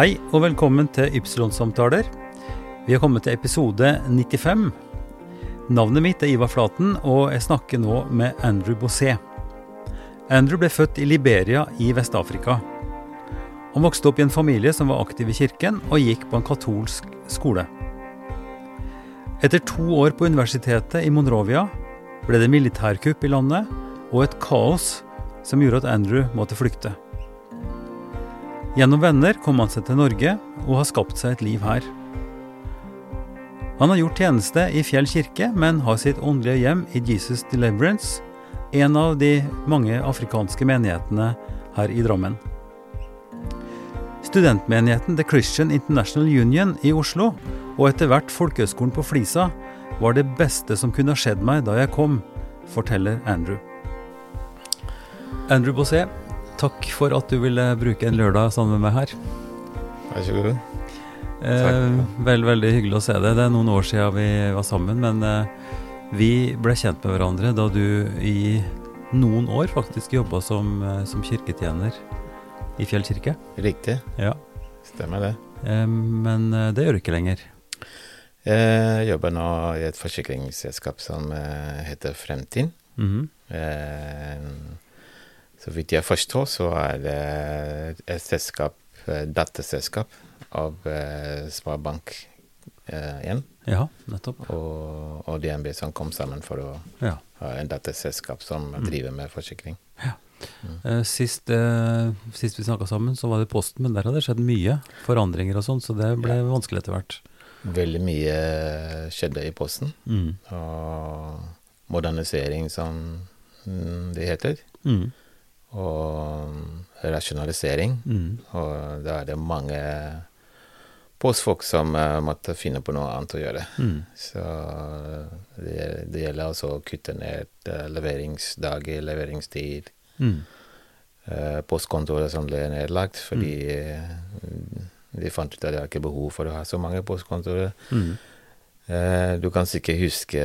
Hei og velkommen til Ypsilon-samtaler. Vi har kommet til episode 95. Navnet mitt er Ivar Flaten, og jeg snakker nå med Andrew Bosset. Andrew ble født i Liberia i Vest-Afrika. Han vokste opp i en familie som var aktiv i kirken, og gikk på en katolsk skole. Etter to år på universitetet i Monrovia ble det militærkupp i landet og et kaos som gjorde at Andrew måtte flykte. Gjennom venner kom han seg til Norge og har skapt seg et liv her. Han har gjort tjeneste i Fjell kirke, men har sitt åndelige hjem i Jesus Deliverance, en av de mange afrikanske menighetene her i Drammen. Studentmenigheten The Christian International Union i Oslo, og etter hvert Folkehøgskolen på Flisa, var det beste som kunne ha skjedd meg da jeg kom, forteller Andrew. Andrew Bosset, takk for at du ville bruke en lørdag sammen med meg her. Vær så god. Eh, vel, veldig hyggelig å se deg. Det er noen år siden vi var sammen, men eh, vi ble kjent med hverandre da du i noen år faktisk jobba som, eh, som kirketjener i Fjell kirke. Riktig. Ja. Stemmer det. Eh, men eh, det gjør du ikke lenger. Jeg jobber nå i et forsikringsselskap som eh, heter Fremtid. Mhm. Eh, Så vidt jeg forstår, så er det et selskap, eh, datterselskap av eh, Sparebank1 Ja, nettopp. og, og DNB som kom sammen for å Ja. ha en datterselskap som Mm. driver med forsikring. Eh, Sist, eh, sist vi snakka sammen, så var det Posten, men der hadde det skjedd mye forandringer og sånn, så det ble Ja. vanskelig etter hvert. Veldig mye skjedde i Posten, Mm. og modernisering som mm, det heter. Mm. Og rasjonalisering. Mm. Og da er det mange postfolk som eh, måtte finne på noe annet å gjøre. Mm. Så det, det gjelder altså å kutte ned leveringsdager, leveringstid. Mm. Postkontoret som ble nedlagt fordi eh, de fant ut at det var ikke behov for å ha så mange postkontorer. Mm. Eh, du kan sikkert huske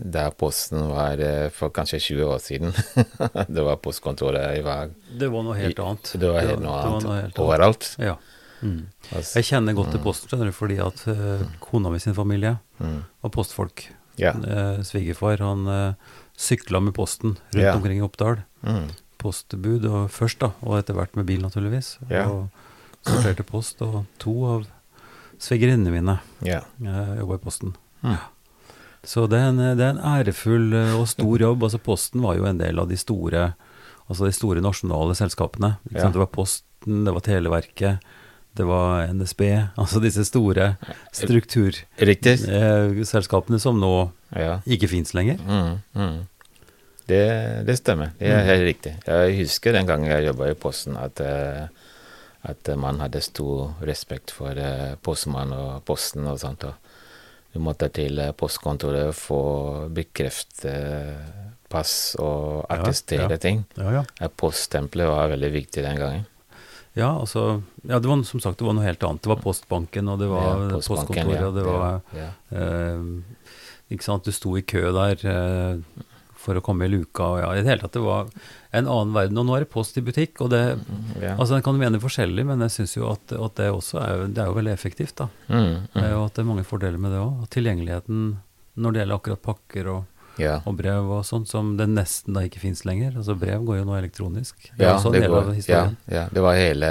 der Posten var eh, for kanskje 20 år siden. det var postkontoret i hver Det var noe helt annet. Det var helt Det noe annet. det var annet noe helt overalt. Ja. Mm. Altså, Jeg kjenner godt til Posten, skjønner du, fordi at uh, kona mi sin familie mm, var postfolk. Yeah. Uh, Svigerfar han uh, sykla med posten rundt yeah. omkring i Oppdal. Mm, Postbud og først, da, og etter hvert med bil, naturligvis. Yeah. Og sorterte post. Og to av svigerinnene mine Yeah. Jeg jobba i Posten. Mm. Så det er, en, det er en ærefull eh, og stor jobb. Altså Posten var jo en del av de store altså de store nasjonale selskapene. Sant? Det var Posten, det var Televerket, det var NSB. Altså disse store strukturselskapene som nå Ja. ikke fins lenger. Mm, mm. Det, det stemmer. Det er helt riktig. Jeg husker den gangen jeg jobba i Posten, at, eh, at man hadde stor respekt for postmannen postmann og Posten og sånt. Og du måtte til postkontoret postkontoret få bekrefte pass og Ja, attestere ja. ting. Ja, ja. Eh, Poststempelet var veldig viktig den gangen. Ja, altså ja, det var, som sagt, det var noe helt annet. Det var Postbanken, og det var Ja, postkontoret, ja, og det var ja, eh, Ikke sant, du sto i kø der eh, for å komme i luka, og ja, i det hele tatt, det var en annen verden. Og nå er det Post i butikk, og det ja. Altså, en kan mene forskjellig, men jeg syns jo at, at det også er, det er jo veldig effektivt, da. Mm, mm. jo at det er mange fordeler med det òg. Tilgjengeligheten når det gjelder akkurat pakker og, ja. og brev og sånt, som det nesten da ikke fins lenger. Altså brev går jo nå elektronisk. Det Ja, det, går, ja, ja, det var hele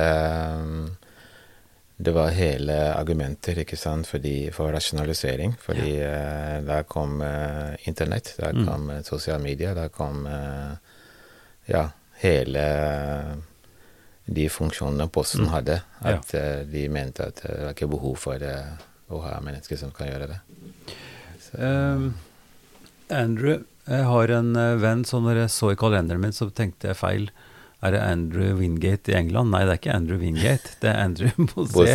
Det var hele argumenter ikke sant, fordi, for rasjonalisering. Fordi eh, der kom uh, internett, der Mm. kom uh, sosiale medier, der kom eh, Ja, hele de funksjonene Posten Mm. hadde. At ja. de mente at det var ikke behov for eh, å ha mennesker som kan gjøre det. Så, Eh, Andrew, jeg har en eh, venn, så når jeg så i kalenderen min, så tenkte jeg feil. Er det Andrew Wingate i England? Nei, det er ikke Andrew Wingate, det er Andrew Mosé.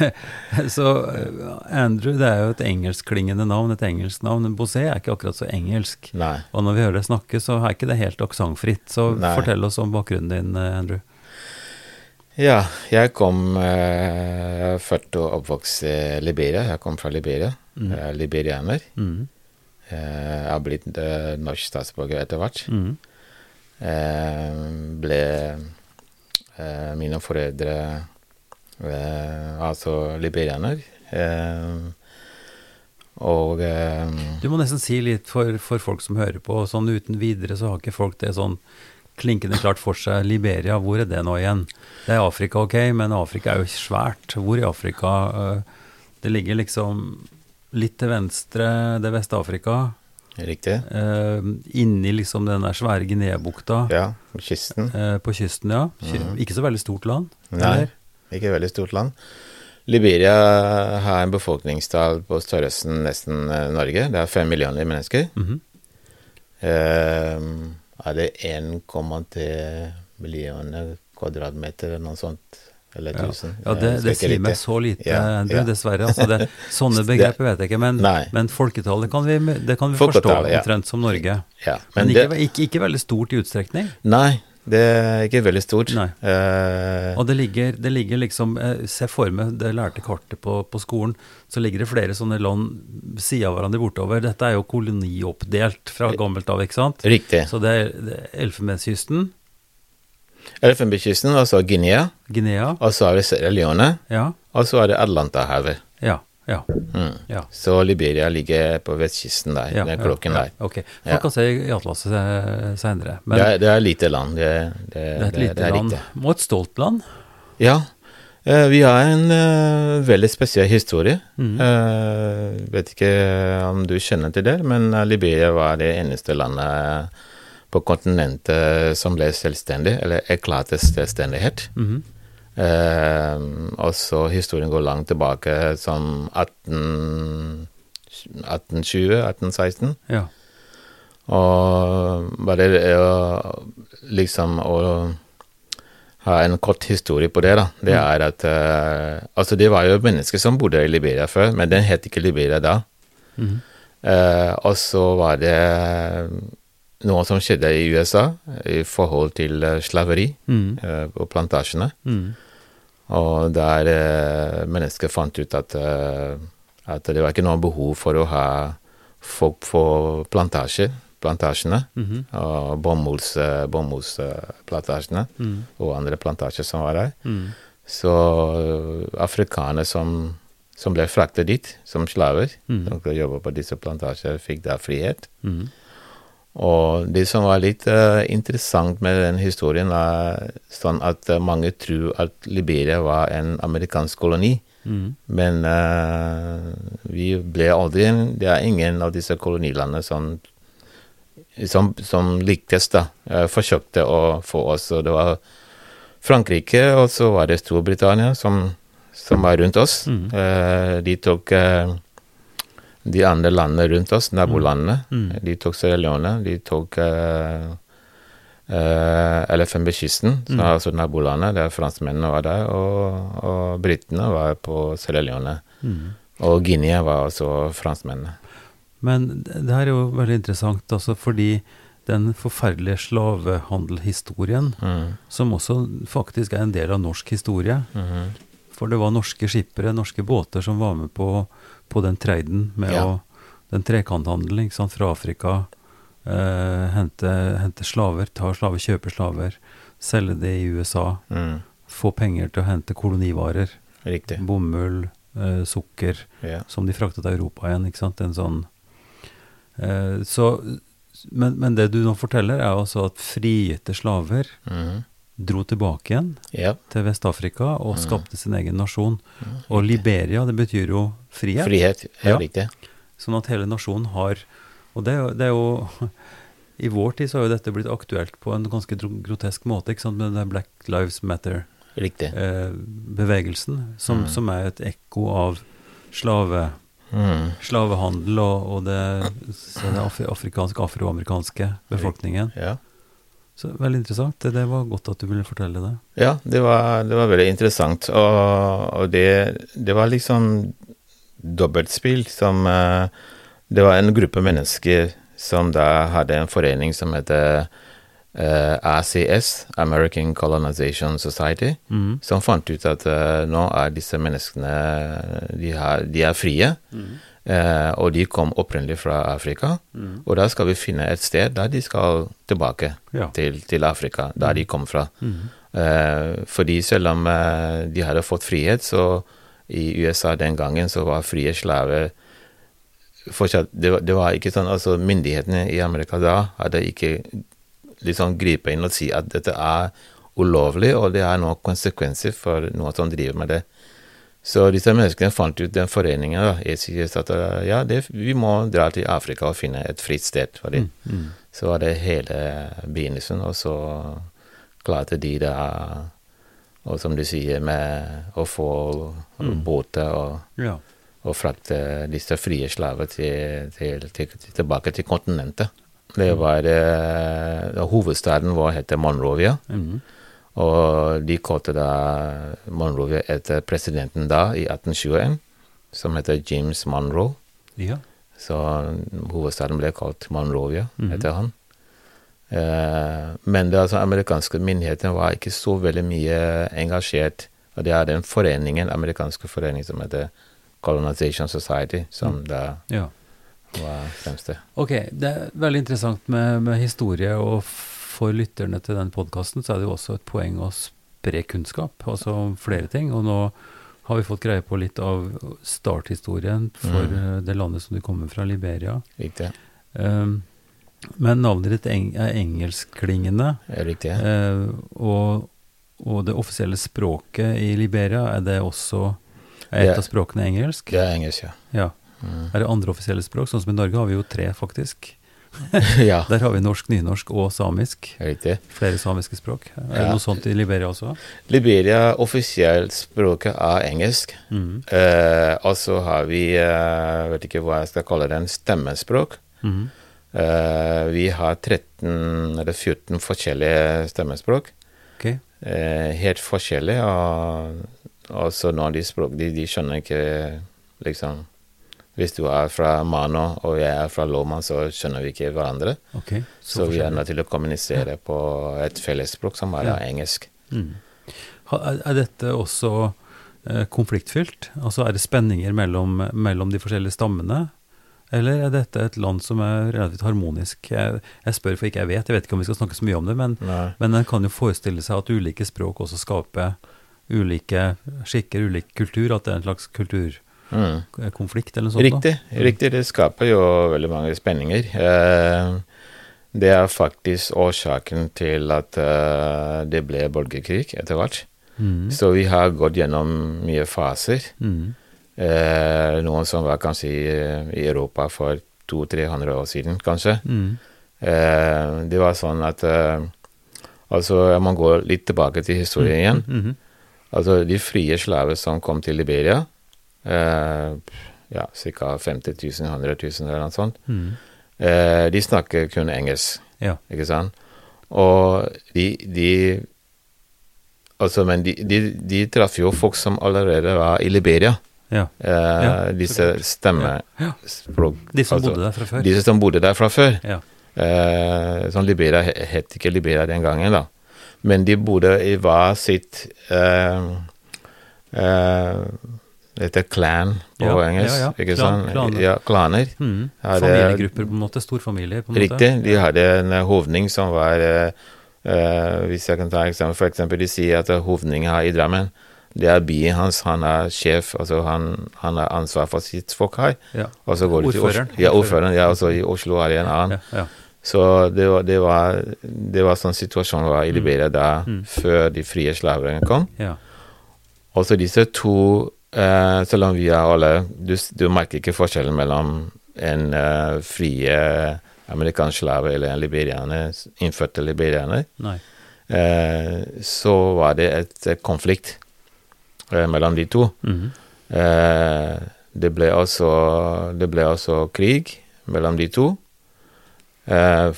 så eh, Andrew, det er jo et engelskklingende navn, et engelsk navn. Men Bosé er ikke akkurat så engelsk. Nei. Og når vi hører deg snakke, så er ikke det helt aksentfritt. Så Nei. fortell oss om bakgrunnen din, eh, Andrew. Ja, jeg kom uh, født og oppvokst i Liberia. Jeg kom fra Liberia. Mm. Jeg er liberianer. Mm. Eh, jeg har blitt eh, norsk statsborger etter hvert. Mm. Eh, ble eh, Mine foreldre eh, altså liberianer. Og Du må nesten si litt for, for folk som hører på. Sånn uten videre så har ikke folk det sånn klinkende klart for seg. Liberia, hvor er det nå igjen? Det er Afrika, ok, men Afrika er jo svært. Hvor i Afrika? Det ligger liksom litt til venstre, det Vest-Afrika. Riktig. Eh, inni liksom den der svære Guinea-bukta Ja, kysten. eh, på kysten, ja. Ky Ikke så veldig stort land. Nei, eller? ikke veldig stort land. Liberia har en befolkningstall på størrelsen nesten eh, Norge. Det er fem millioner mennesker. Mhm. Eh, er det 1,3 millioner kvadratmeter eller noe sånt? Eller Ja, 1000? ja det, det ikke sier meg så lite, Ja, du, ja. dessverre. Altså det, sånne begreper vet jeg ikke, men, men folketallet kan vi, det kan vi forstå ja. omtrent som Norge. Ja, Men, men ikke, det, ikke, ikke veldig stort i utstrekning. nei, det er ikke veldig stort. Eh, Og det ligger, det ligger liksom eh, Se for meg det lærte kartet på, på skolen, så ligger det flere sånne land sida av hverandre bortover. Dette er jo kolonioppdelt fra gammelt av, ikke sant? riktig. Så det det er Elfenbenskysten, Elfenbenskysten, og så Guinea, Guinea og så er det Sierra Leone, Ja, og så er det Atlanterhavet. ja, ja. Mm. ja. Så Liberia ligger på vestkysten der, Ja, den klokken ja, der. Ok. Man kan se i atlaset eh, seinere. Men det, er, det er lite land, det, det, det er et lite det er land. riktig. Og et stolt land. Ja, eh, vi har en uh, veldig spesiell historie. Mm. Uh, vet ikke om du kjenner til det, men Liberia var det eneste landet på kontinentet som ble selvstendig, eller erklærte selvstendighet. Mhm. Eh, og så historien går langt tilbake, som 18, 1820, 1816. Ja. Og bare å liksom å ha en kort historie på det, da. Det Mm. er at eh, Altså, det var jo mennesker som bodde i Liberia før, men den het ikke Liberia da. Mhm. Eh, og så var det noe som skjedde i USA i forhold til eh, slaveri mm. uh, på plantasjene. Mm. Og der uh, mennesker fant ut at, uh, at det var ikke noe behov for å ha folk på plantasjer, plantasjene, Mhm. og bomulls, eh, bomullsplantasjene Mhm. og andre plantasjer som var der. Mhm. Så eh, afrikanere som, som ble fraktet dit som slaver, Mhm. som jobbe på disse plantasjer, fikk da frihet. Mhm. Og det som var litt uh, interessant med den historien, er sånn at eh, mange tror at Liberia var en amerikansk koloni. Mm. Men uh, vi ble aldri Det er ingen av disse kolonilandene som som, som lyktes, da. Uh, forsøkte å få oss. Og det var Frankrike, og så var det Storbritannia som, som var rundt oss. Mm. De tok de andre landene rundt oss, nabolandene. Mm. De tok Sierra Leone, de tok uh, Elfenbenskysten, som Mm. er altså nabolandet, der franskmennene var der, og, og britene var på Sierra Leone. Mm. Og Guinea var altså franskmennene. Men det her er jo veldig interessant, altså fordi den forferdelige slavehandelhistorien, Mm. som også faktisk er en del av norsk historie, Mhm. for det var norske skippere, norske båter, som var med på, på den treiden med Ja. å Den trekanthandelen ikke sant, fra Afrika. Eh, hente, hente slaver, ta slaver, kjøpe slaver, selge det i USA. Mm. Få penger til å hente kolonivarer. Riktig. Bomull, eh, sukker, yeah. som de fraktet til Europa igjen. ikke sant, en sånn eh, så, men, men det du nå forteller, er altså at frigitte slaver Mhm. Dro tilbake igjen ja. til Vest-Afrika og Mm. skapte sin egen nasjon. Og Liberia, det betyr jo frihet. Frihet. Ja, riktig. Sånn at hele nasjonen har Og det, det er jo I vår tid så har jo dette blitt aktuelt på en ganske grotesk måte, ikke sant, med den Black Lives Matter-bevegelsen, eh, som, Mm. som er et ekko av slave, Mm. slavehandel og, og det, det afri, afrikanske, afroamerikanske befolkningen. Ja. Så Veldig interessant. Det, det var godt at du ville fortelle det. Ja, det var, det var veldig interessant. Og, og det, det var liksom dobbeltspill som eh, Det var en gruppe mennesker som da hadde en forening som heter Uh, ACS, American Colonization Society, mm. som fant ut at uh, nå er disse menneskene De, har, de er frie, eh, og de kom opprinnelig fra Afrika. Mm. Og da skal vi finne et sted der de skal tilbake Ja. til, til Afrika, der de kom fra. Mm. Eh, fordi selv om eh, de hadde fått frihet, så i USA den gangen så var frie slaver fortsatt det, var- det var ikke sånn Altså, myndighetene i Amerika da hadde ikke liksom gripe inn og si at dette er ulovlig, og det er noen konsekvenser for noen som driver med det. Så disse menneskene fant ut den foreningen, da, ACS, at eh, ja, det, vi må dra til Afrika og finne et fritt sted for dem. Mm. Så var det hele begynnelsen, og så klarte de da Og som du sier, med å få Mm. båter og, Ja. og frakte disse frie slaver til, til, til, tilbake til kontinentet. Det var eh, Hovedstaden vår heter Monrovia, Mm. Og de kalte da Monrovia etter presidenten da, i 1821, som heter James Monroe. ja. Så hovedstaden ble kalt Monrovia Mhm. etter han. Eh, men det, altså, amerikanske myndigheter var ikke så veldig mye engasjert. Og det er den foreningen, amerikanske foreningen som heter Colonization Society, som da ja. var fremste. Ok, det er veldig interessant med, med historie, og for lytterne til den podkasten så er det jo også et poeng å spre kunnskap, altså om flere ting. Og nå har vi fått greie på litt av starthistorien for Mm. eh, det landet som du kommer fra, Liberia. Riktig. Um, men navnet ditt er engelskklingende, Riktig. Uh, og, og det offisielle språket i Liberia, er det også er et av språkene engelsk? Det er engelsk, ja. Ja. Mm. Er det andre offisielle språk? Sånn som i Norge har vi jo tre, faktisk. ja, Der har vi norsk, nynorsk og samisk. riktig. Flere samiske språk. Er det Ja. noe sånt i Liberia også? Liberia offisielt språket er engelsk. Mm. Eh, og så har vi, eh, vet ikke hva jeg skal kalle det, en stemmespråk. Mm. Eh, vi har 13 eller 14 forskjellige stemmespråk. Okay. Eh, helt forskjellige. Og så noen av de språk de, de skjønner ikke liksom Hvis du er fra Mano og jeg er fra Loma, så skjønner vi ikke hverandre. Okay, Så, vi er nødt til å kommunisere på et fellesspråk som er Ja. engelsk. Mm. Er, dette også eh, konfliktfylt? Altså er det spenninger mellom, mellom de forskjellige stammene? Eller er dette et land som er relativt harmonisk? Jeg, jeg spør for ikke jeg vet, jeg vet ikke om vi skal snakke så mye om det, men, Nei. men en kan jo forestille seg at ulike språk også skaper ulike skikker, ulik kultur, at det er en slags kulturkonflikt Mm. eller noe sånt? da? Riktig. riktig. Det skaper jo veldig mange spenninger. Eh, det er faktisk årsaken til at eh, det ble borgerkrig etter hvert. Mm. Så vi har gått gjennom mye faser. Eh, noen som var kanskje i, i Europa for 200-300 år siden, kanskje. Eh, det var sånn at eh, Altså, jeg må gå litt tilbake til historien igjen. Mhm. Altså, de frie slaver som kom til Liberia, eh, ja, ca. 50 000, 100 000 eller noe sånt, Mm. eh, de snakker kun engelsk, Ja. ikke sant? Og de, de Altså, men de, de, de traff jo folk som allerede var i Liberia. Ja. Eh, Ja, disse stemmespråk... Ja. De som altså, bodde der fra før? Disse som bodde der fra før. Ja. Eh, sånn Liberia he- het ikke Liberia den gangen, da. Men de bodde i hva sitt eh, eh, Det heter clan på Ja, engelsk, ja, ja. ikke Klan- sånn? klaner. Ja, klaner. Mm. Familiegrupper, på en måte. Storfamilier, på en måte. Riktig. De hadde en eh, hovning som var eh, eh, Hvis jeg kan ta eksempel, for eksempel, de sier at hovningen her i Drammen det er byen hans, han er sjef, altså han, han har ansvar for sitt folk her. Ja. Og så går de til Ordføreren. Ja, ordføreren. Ja, og så i Oslo er det en annen. Ja, ja. Så det var, det var, det var sånn situasjonen var i Liberia da, Mm. før de frie slaverne kom. ja. Og så disse to, eh, selv om vi er alle du, du merker ikke forskjellen mellom en uh, frie amerikansk slave eller en liberianer, innfødte liberianer. Eh, så var det et konflikt eh, mellom de to. Mhm. Eh, det ble også Det ble også krig mellom de to.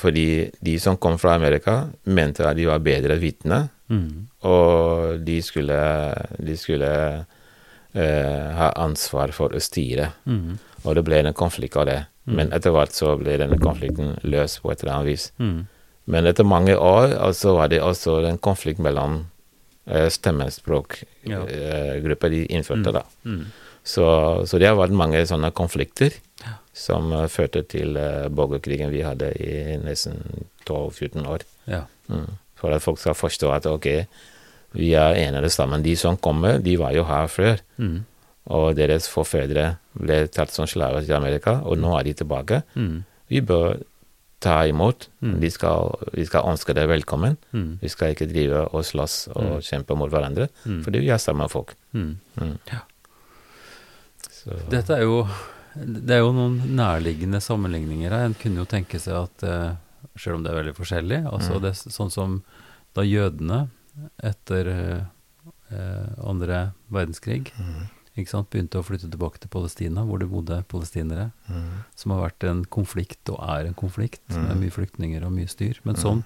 Fordi de som kom fra Amerika, mente at de var bedre vitner, Mhm. og de skulle, de skulle eh, ha ansvar for å styre. Mm. Og det ble en konflikt av det. Mm. Men etter hvert så ble denne konflikten løst på et eller annet vis. Mm. Men etter mange år altså var det også en konflikt mellom eh, Ja. stemmespråkgrupper de innførte, Mm. da. Mhm. Så, så det har vært mange sånne konflikter Ja. som uh, førte til uh, borgerkrigen vi hadde i nesten 12-14 år. Ja. Mm. For at folk skal forstå at ok, Vi er enere sammen. De som kommer, de var jo her før. Mm. Og deres forfedre ble tatt som slaver til Amerika, og nå er de tilbake. Mm. Vi bør ta imot. Mm. Vi, skal, vi skal ønske deg velkommen. Mm. Vi skal ikke drive og slåss og Mm. kjempe mot hverandre, Mm. fordi vi er samme folk. Ja. Så, Dette er jo Det er jo noen nærliggende sammenligninger her. En kunne jo tenke seg at eh, selv om det er veldig forskjellig altså det sånn som da jødene etter eh, eh, andre verdenskrig Mm. begynte å flytte tilbake til Palestina, hvor det bodde palestinere, Mm. som har vært en konflikt og er en konflikt, Mm. med mye flyktninger og mye styr. Men Mm. sånn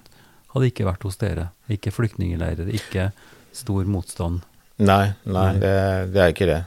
hadde ikke vært hos dere. Ikke flyktningleirer, ikke stor motstand. Nei, nei, det, det er ikke det.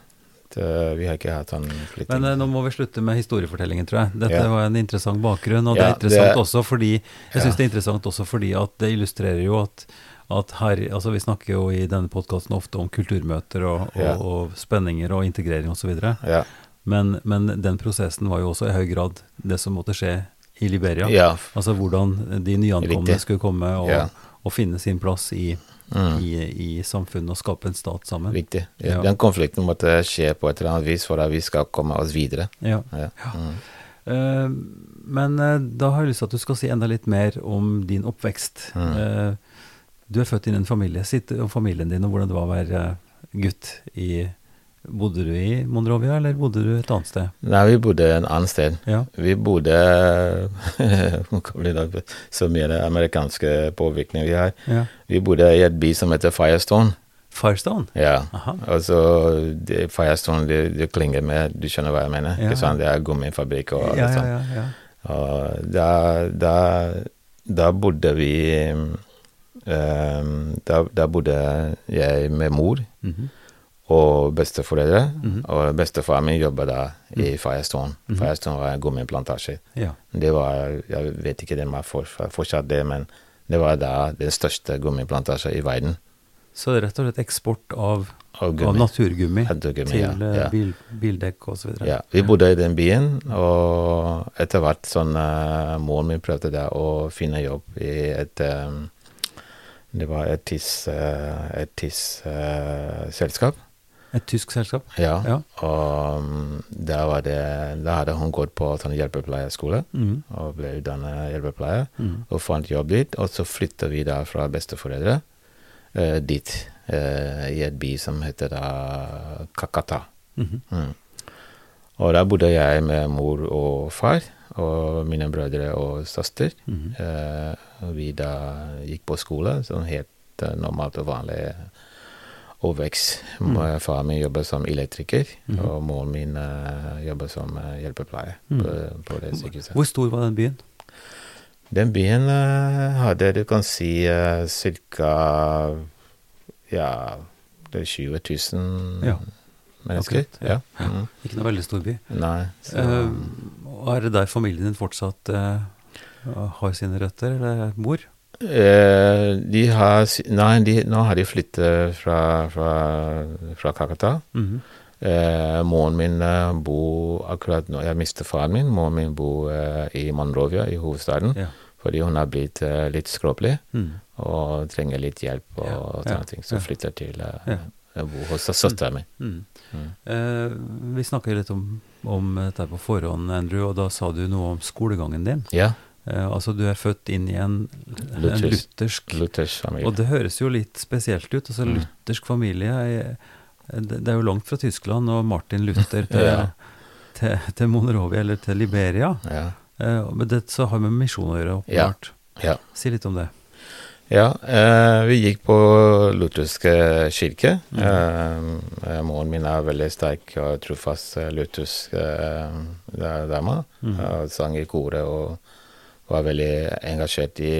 det. Vi har ikke hatt sånn flytting. Men eh, nå må vi slutte med historiefortellingen, tror jeg. Dette Ja. var en interessant bakgrunn, og det er interessant det- også fordi Jeg Ja. syns det er interessant også fordi at det illustrerer jo at, at her Altså, vi snakker jo i denne podkasten ofte om kulturmøter og, og, Ja. og spenninger og integrering osv. ja. Men, men den prosessen var jo også i høy grad det som måtte skje i Liberia. ja. Altså hvordan de nyankomne Riktig. skulle komme og, Ja. og finne sin plass i, Mm. i, i samfunnet og skape en stat sammen. Riktig. Ja. Den konflikten måtte skje på et eller annet vis for at vi skal komme oss videre. Ja. Ja. Mm. Eh, men eh, da har jeg lyst til at du skal si enda litt mer om din oppvekst. Mm. Eh, du er født inn i en familie. Sitt om familien din og hvordan det var å være eh, gutt i Bodde du i Monrovia, eller bodde du et annet sted? Nei, vi bodde en annen sted. Ja. Vi bodde så mye det amerikanske påvirkning vi har. ja. Vi bodde i et by som heter Firestone. Firestone? Ja. Aha. Altså, det, Firestone, det, det klinger med Du skjønner hva jeg mener? Ja. Ikke sant? Det er gummifabrikk og alt ja, sånt. ja. ja. Og da, da, da bodde vi ehm, da, da bodde jeg med mor Mhm. og besteforeldre. Mhm. Og bestefaren min jobba da i Firestone. Mhm. Firestone var en gummiplantasje. ja. Det var, Jeg vet ikke om jeg for, fortsatt det, men det var da den største gummiplantasjen i verden. Så det er rett og slett eksport av, av gummi. naturgummi Naturgummi, til ja, eh, ja. bil, bildekk osv. Ja, vi bodde i den byen, og etter hvert sånn uh, Moren min prøvde da å finne jobb i et um, Det var et tiss, uh, et tiss uh, selskap. Et tysk selskap? Ja. Ja. Og der, da var det der, hadde hun gått på sånn hjelpepleierskole mm. og ble utdannet hjelpepleier. Mm. Og fant jobb dit. Og så flytta vi da fra besteforeldre eh, dit, eh, i et by som heter da Kakata. Mm Mm. Og da bodde jeg med mor og far og mine brødre og søster. Mhm. Eh, og vi da gikk på skole, sånn helt eh, normalt og vanlig overvekst. Mm. Faren min jobber som elektriker, Mhm. og moren min eh, jobber som eh, hjelpepleier Mm. på, på det sykehuset. Hvor stor var den byen? Den byen eh, hadde, du kan si, uh, ca. Ja, er 20 000 Ja, mennesker. akkurat, ja. Ja. Mm. Ikke noe veldig stor by. Nei. Så, uh, er det der familien din fortsatt uh, har sine røtter, eller bor? eh, de har Nei, de, nå har de flyttet fra, fra, fra Kakata. Mhm. Eh, moren min eh, bor akkurat nå Jeg mistet faren min. Moren min bor eh, i Monrovia, i hovedstaden, Ja. fordi hun har blitt eh, litt skråpelig. mm. og trenger litt hjelp og Ja, sånne ja, ting. Så flytter til Ja. Jeg bor hos søstera mi. Mm. Mm. Eh, vi snakka litt om, om dette på forhånd, Andrew, og da sa du noe om skolegangen din. Ja. Eh, altså, du er født inn i en, en Luthersk- luthersk familie. Og det høres jo litt spesielt ut. Altså, Mm. Luthersk familie er, det, det er jo langt fra Tyskland og Martin Luther til, Ja. til, til Monrovia eller til Liberia. ja. Eh, men det så har med misjon å gjøre, Ja. åpenbart. Ja. Si litt om det. Ja eh, vi gikk på lutherske kirke. Mm. Eh, eh, moren min er veldig sterk og trofast eh, luthersk eh, dame. Mm. Sang i koret og var veldig engasjert i,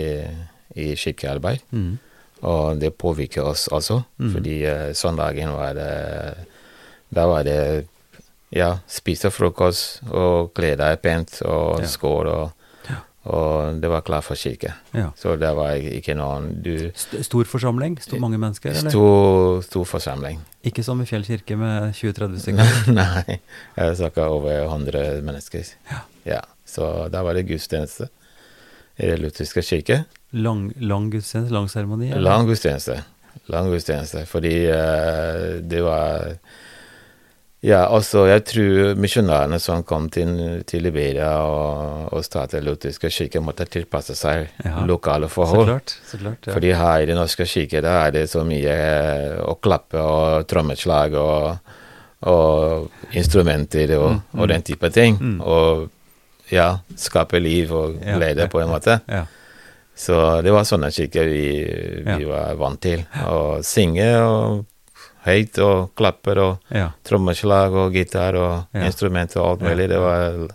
i kirkearbeid. Mm. Og det påvirker oss altså, mm. fordi uh, søndagen var det Da var det ja, spise frokost og kle deg pent og Ja. skål, og, og det var klar for kirke. Ja. Så det var ikke noen du, St stor forsamling? Stor mange mennesker? Eller? Stor, stor forsamling. Ikke som i Fjell kirke med 20-30 stykker? Nei, jeg snakka over 100 mennesker. Ja. Så da var det gudstjeneste i Den lutherske kirke. Lang, lang gudstjeneste? Lang seremoni? Lang gudstjeneste. Lang gudstjeneste. Fordi uh, det var Ja, altså, jeg tror misjonærene som kom til, til Liberia og, og startet lutherske kirker, måtte tilpasse seg Ja. lokale Så klart. Så klart ja. Fordi her i Den norske kirke da er det så mye eh, å klappe og trommeslag og, og instrumenter og, Mm, og den type ting. Mm. Og ja, skape liv og glede ja, på en måte. ja. Så det var sånne kirker vi, vi var vant til. Å synge og høyt og klapper og ja. trommeslag og gitar og Ja. instrumenter og alt mulig. Det var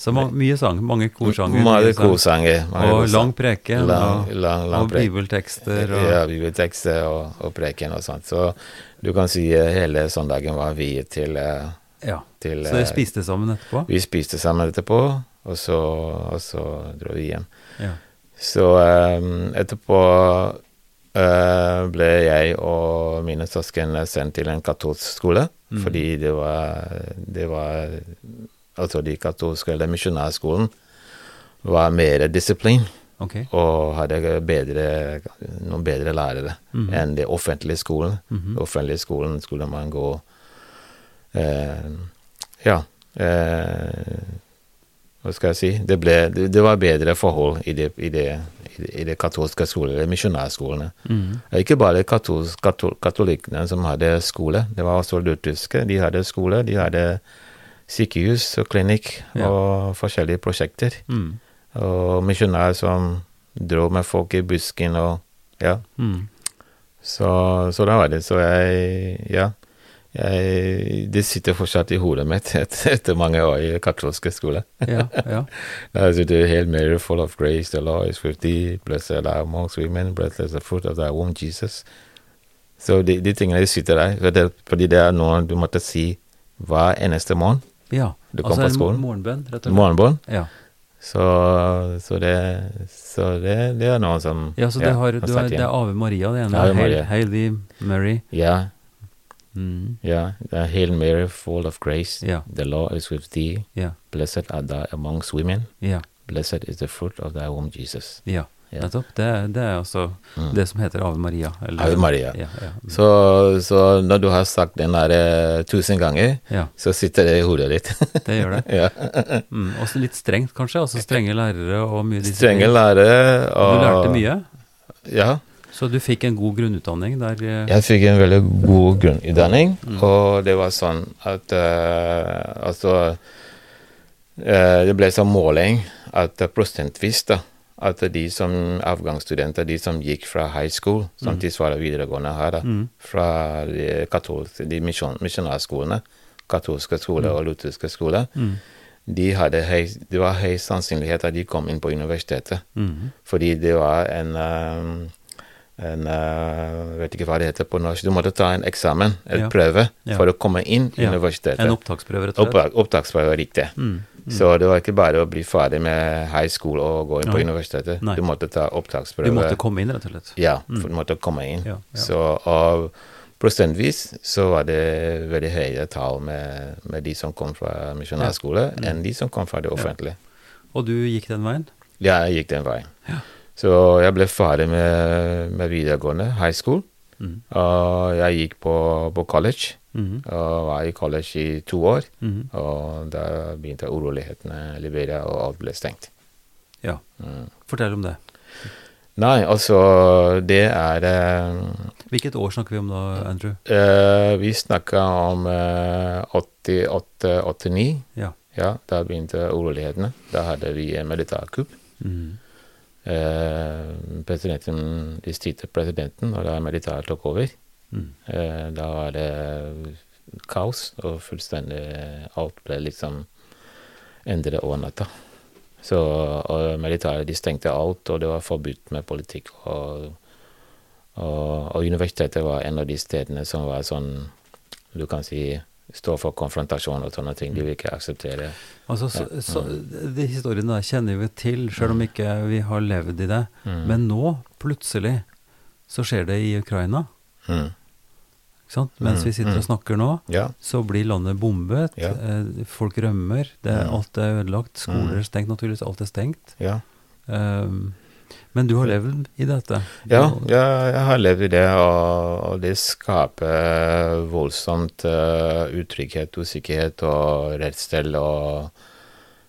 Så ma mye sang. Mange korsanger. mange korsanger. mange Og lang preken. lang, lang, lang og bibeltekster. Og, Ja, bibeltekster og, og preken og sånt. Så du kan si eh, hele søndagen var viet til, eh, ja. til Så dere eh, spiste sammen etterpå? Vi spiste sammen etterpå, og så, og så dro vi hjem. Ja. Så um, etterpå ble jeg og mine søsken sendt til en katolsk skole, Mm. fordi det var, det var Altså de katolske, eller misjonærskolen, var mer disiplin Okay. og hadde bedre, noen bedre lærere mm. enn det offentlige skolen. Mhm. offentlige skolen skulle man gå eh, Ja. Eh, hva skal jeg si? Det, ble, det, var bedre forhold i det, i det, i det, katolske skolene, misjonærskolene. Mm. Ikke bare katol, katol, katolikkene som hadde skole, det var også lutherske. De hadde skole, de hadde sykehus og klinikk Ja. og forskjellige prosjekter. Mm. Og misjonærer som dro med folk i busken og Ja. Mm. Så, så da var det. Så jeg Ja. Jeg, det sitter fortsatt i hodet mitt et, etter mange år i katolske skole. Ja, ja. Sitter det helt mer full of grace, the law is with thee, blessed are thou amongst women, blessed is the fruit of thy womb, Jesus. Så de, de tingene sitter der. Det, fordi det er noe du måtte si hver eneste morgen. ja. Du kom altså på en morgenbønn, rett og slett. Morgenbønn. Ja. Så, så, det, så det, det er noe som ja, så det, har, du har, det er Ave Maria, det ene. Ave Hail, Maria. Hail thee, Mary. Ja, Ja. det er Hail Mary, full of grace. Yeah. The Lord is with thee. Yeah. Blessed are thou amongst women. Yeah. Blessed is the fruit of thy womb, Jesus. Ja. yeah. Nettopp. Det, det er altså Mm. det som heter Ave Maria. eller- Ave Maria. Ja, ja. Mm. Så, så når du har sagt den der eh, tusen ganger, ja, så sitter det i hodet ditt. det gjør det. ja. Mm. Også litt strengt, kanskje. Altså strenge lærere og mye disiplin. Strenge lærere. Og Og du lærte mye, Ja. Så du fikk en god grunnutdanning der. eh, Jeg fikk en veldig god grunnutdanning, Mm. og det var sånn at uh, Altså uh, Det ble sånn måling at prosentvis, da, at de som avgangsstudenter, de som gikk fra high school, som Mm. tilsvarer videregående her, da, Mm. fra de, katolske, de misjon, misjonærskolene, katolske skoler og lutherske skoler, Mm. de høy, det var høy sannsynlighet at de kom inn på universitetet. Mm. Fordi det var en, um, en uh, vet ikke hva det heter på norsk. Du måtte ta en eksamen, en Ja. prøve, Ja. for å komme inn i Ja. universitetet. En opptaksprøve, rett og slett. Opptak, opptaksprøve, riktig. Mm. Så det var ikke bare å bli ferdig med high school og gå inn på universitetet. Nei. Du måtte ta opptaksprøve. Du måtte komme inn, rett og slett. Ja, Mm. du måtte komme inn. Så og prosentvis så var det veldig høye tall med, med de som kom fra misjonærskole, Mm. enn de som kom fra det offentlige. Og du gikk den veien? Ja, jeg gikk den veien. Ja. Så jeg ble ferdig med, med videregående, high school. Mm. Og jeg gikk på, på college, Mm. og var i college i to år. Mm. Og da begynte urolighetene i Liberia, og alt ble stengt. Ja. Mm. Fortell om det. Nei, altså, det er eh, Hvilket år snakker vi om da, Andrew? eh, Vi snakka om eh, 88-89. Ja. Ja, da begynte urolighetene. Da hadde vi en militærkupp. Mhm. Eh, presidenten, de styrte presidenten, og da militæret tok over. Mm. Eh, da var det kaos, og fullstendig Alt ble liksom endret over natta. Så og militæret de stengte alt, og det var forbudt med politikk. Og, og, og universitetet var en av de stedene som var sånn Du kan si står for konfrontasjon og sånne ting. De vil ikke akseptere. Altså, så, Ja. så, De historiene der kjenner vi til, sjøl om ikke vi har levd i det. Mm. Men nå, plutselig, så skjer det i Ukraina. Mm. Ikke sant? Mens Mm, vi sitter mm. og snakker nå, Ja. så blir landet bombet. Ja. Eh, folk rømmer. Det, Mm. Alt er ødelagt. Skoler Mm. er stengt, naturligvis. Alt er stengt. ja. Um, Men du har levd i dette? Ja, jeg, jeg har levd i det, og, og det skaper voldsomt uh, utrygghet, usikkerhet og redsel, og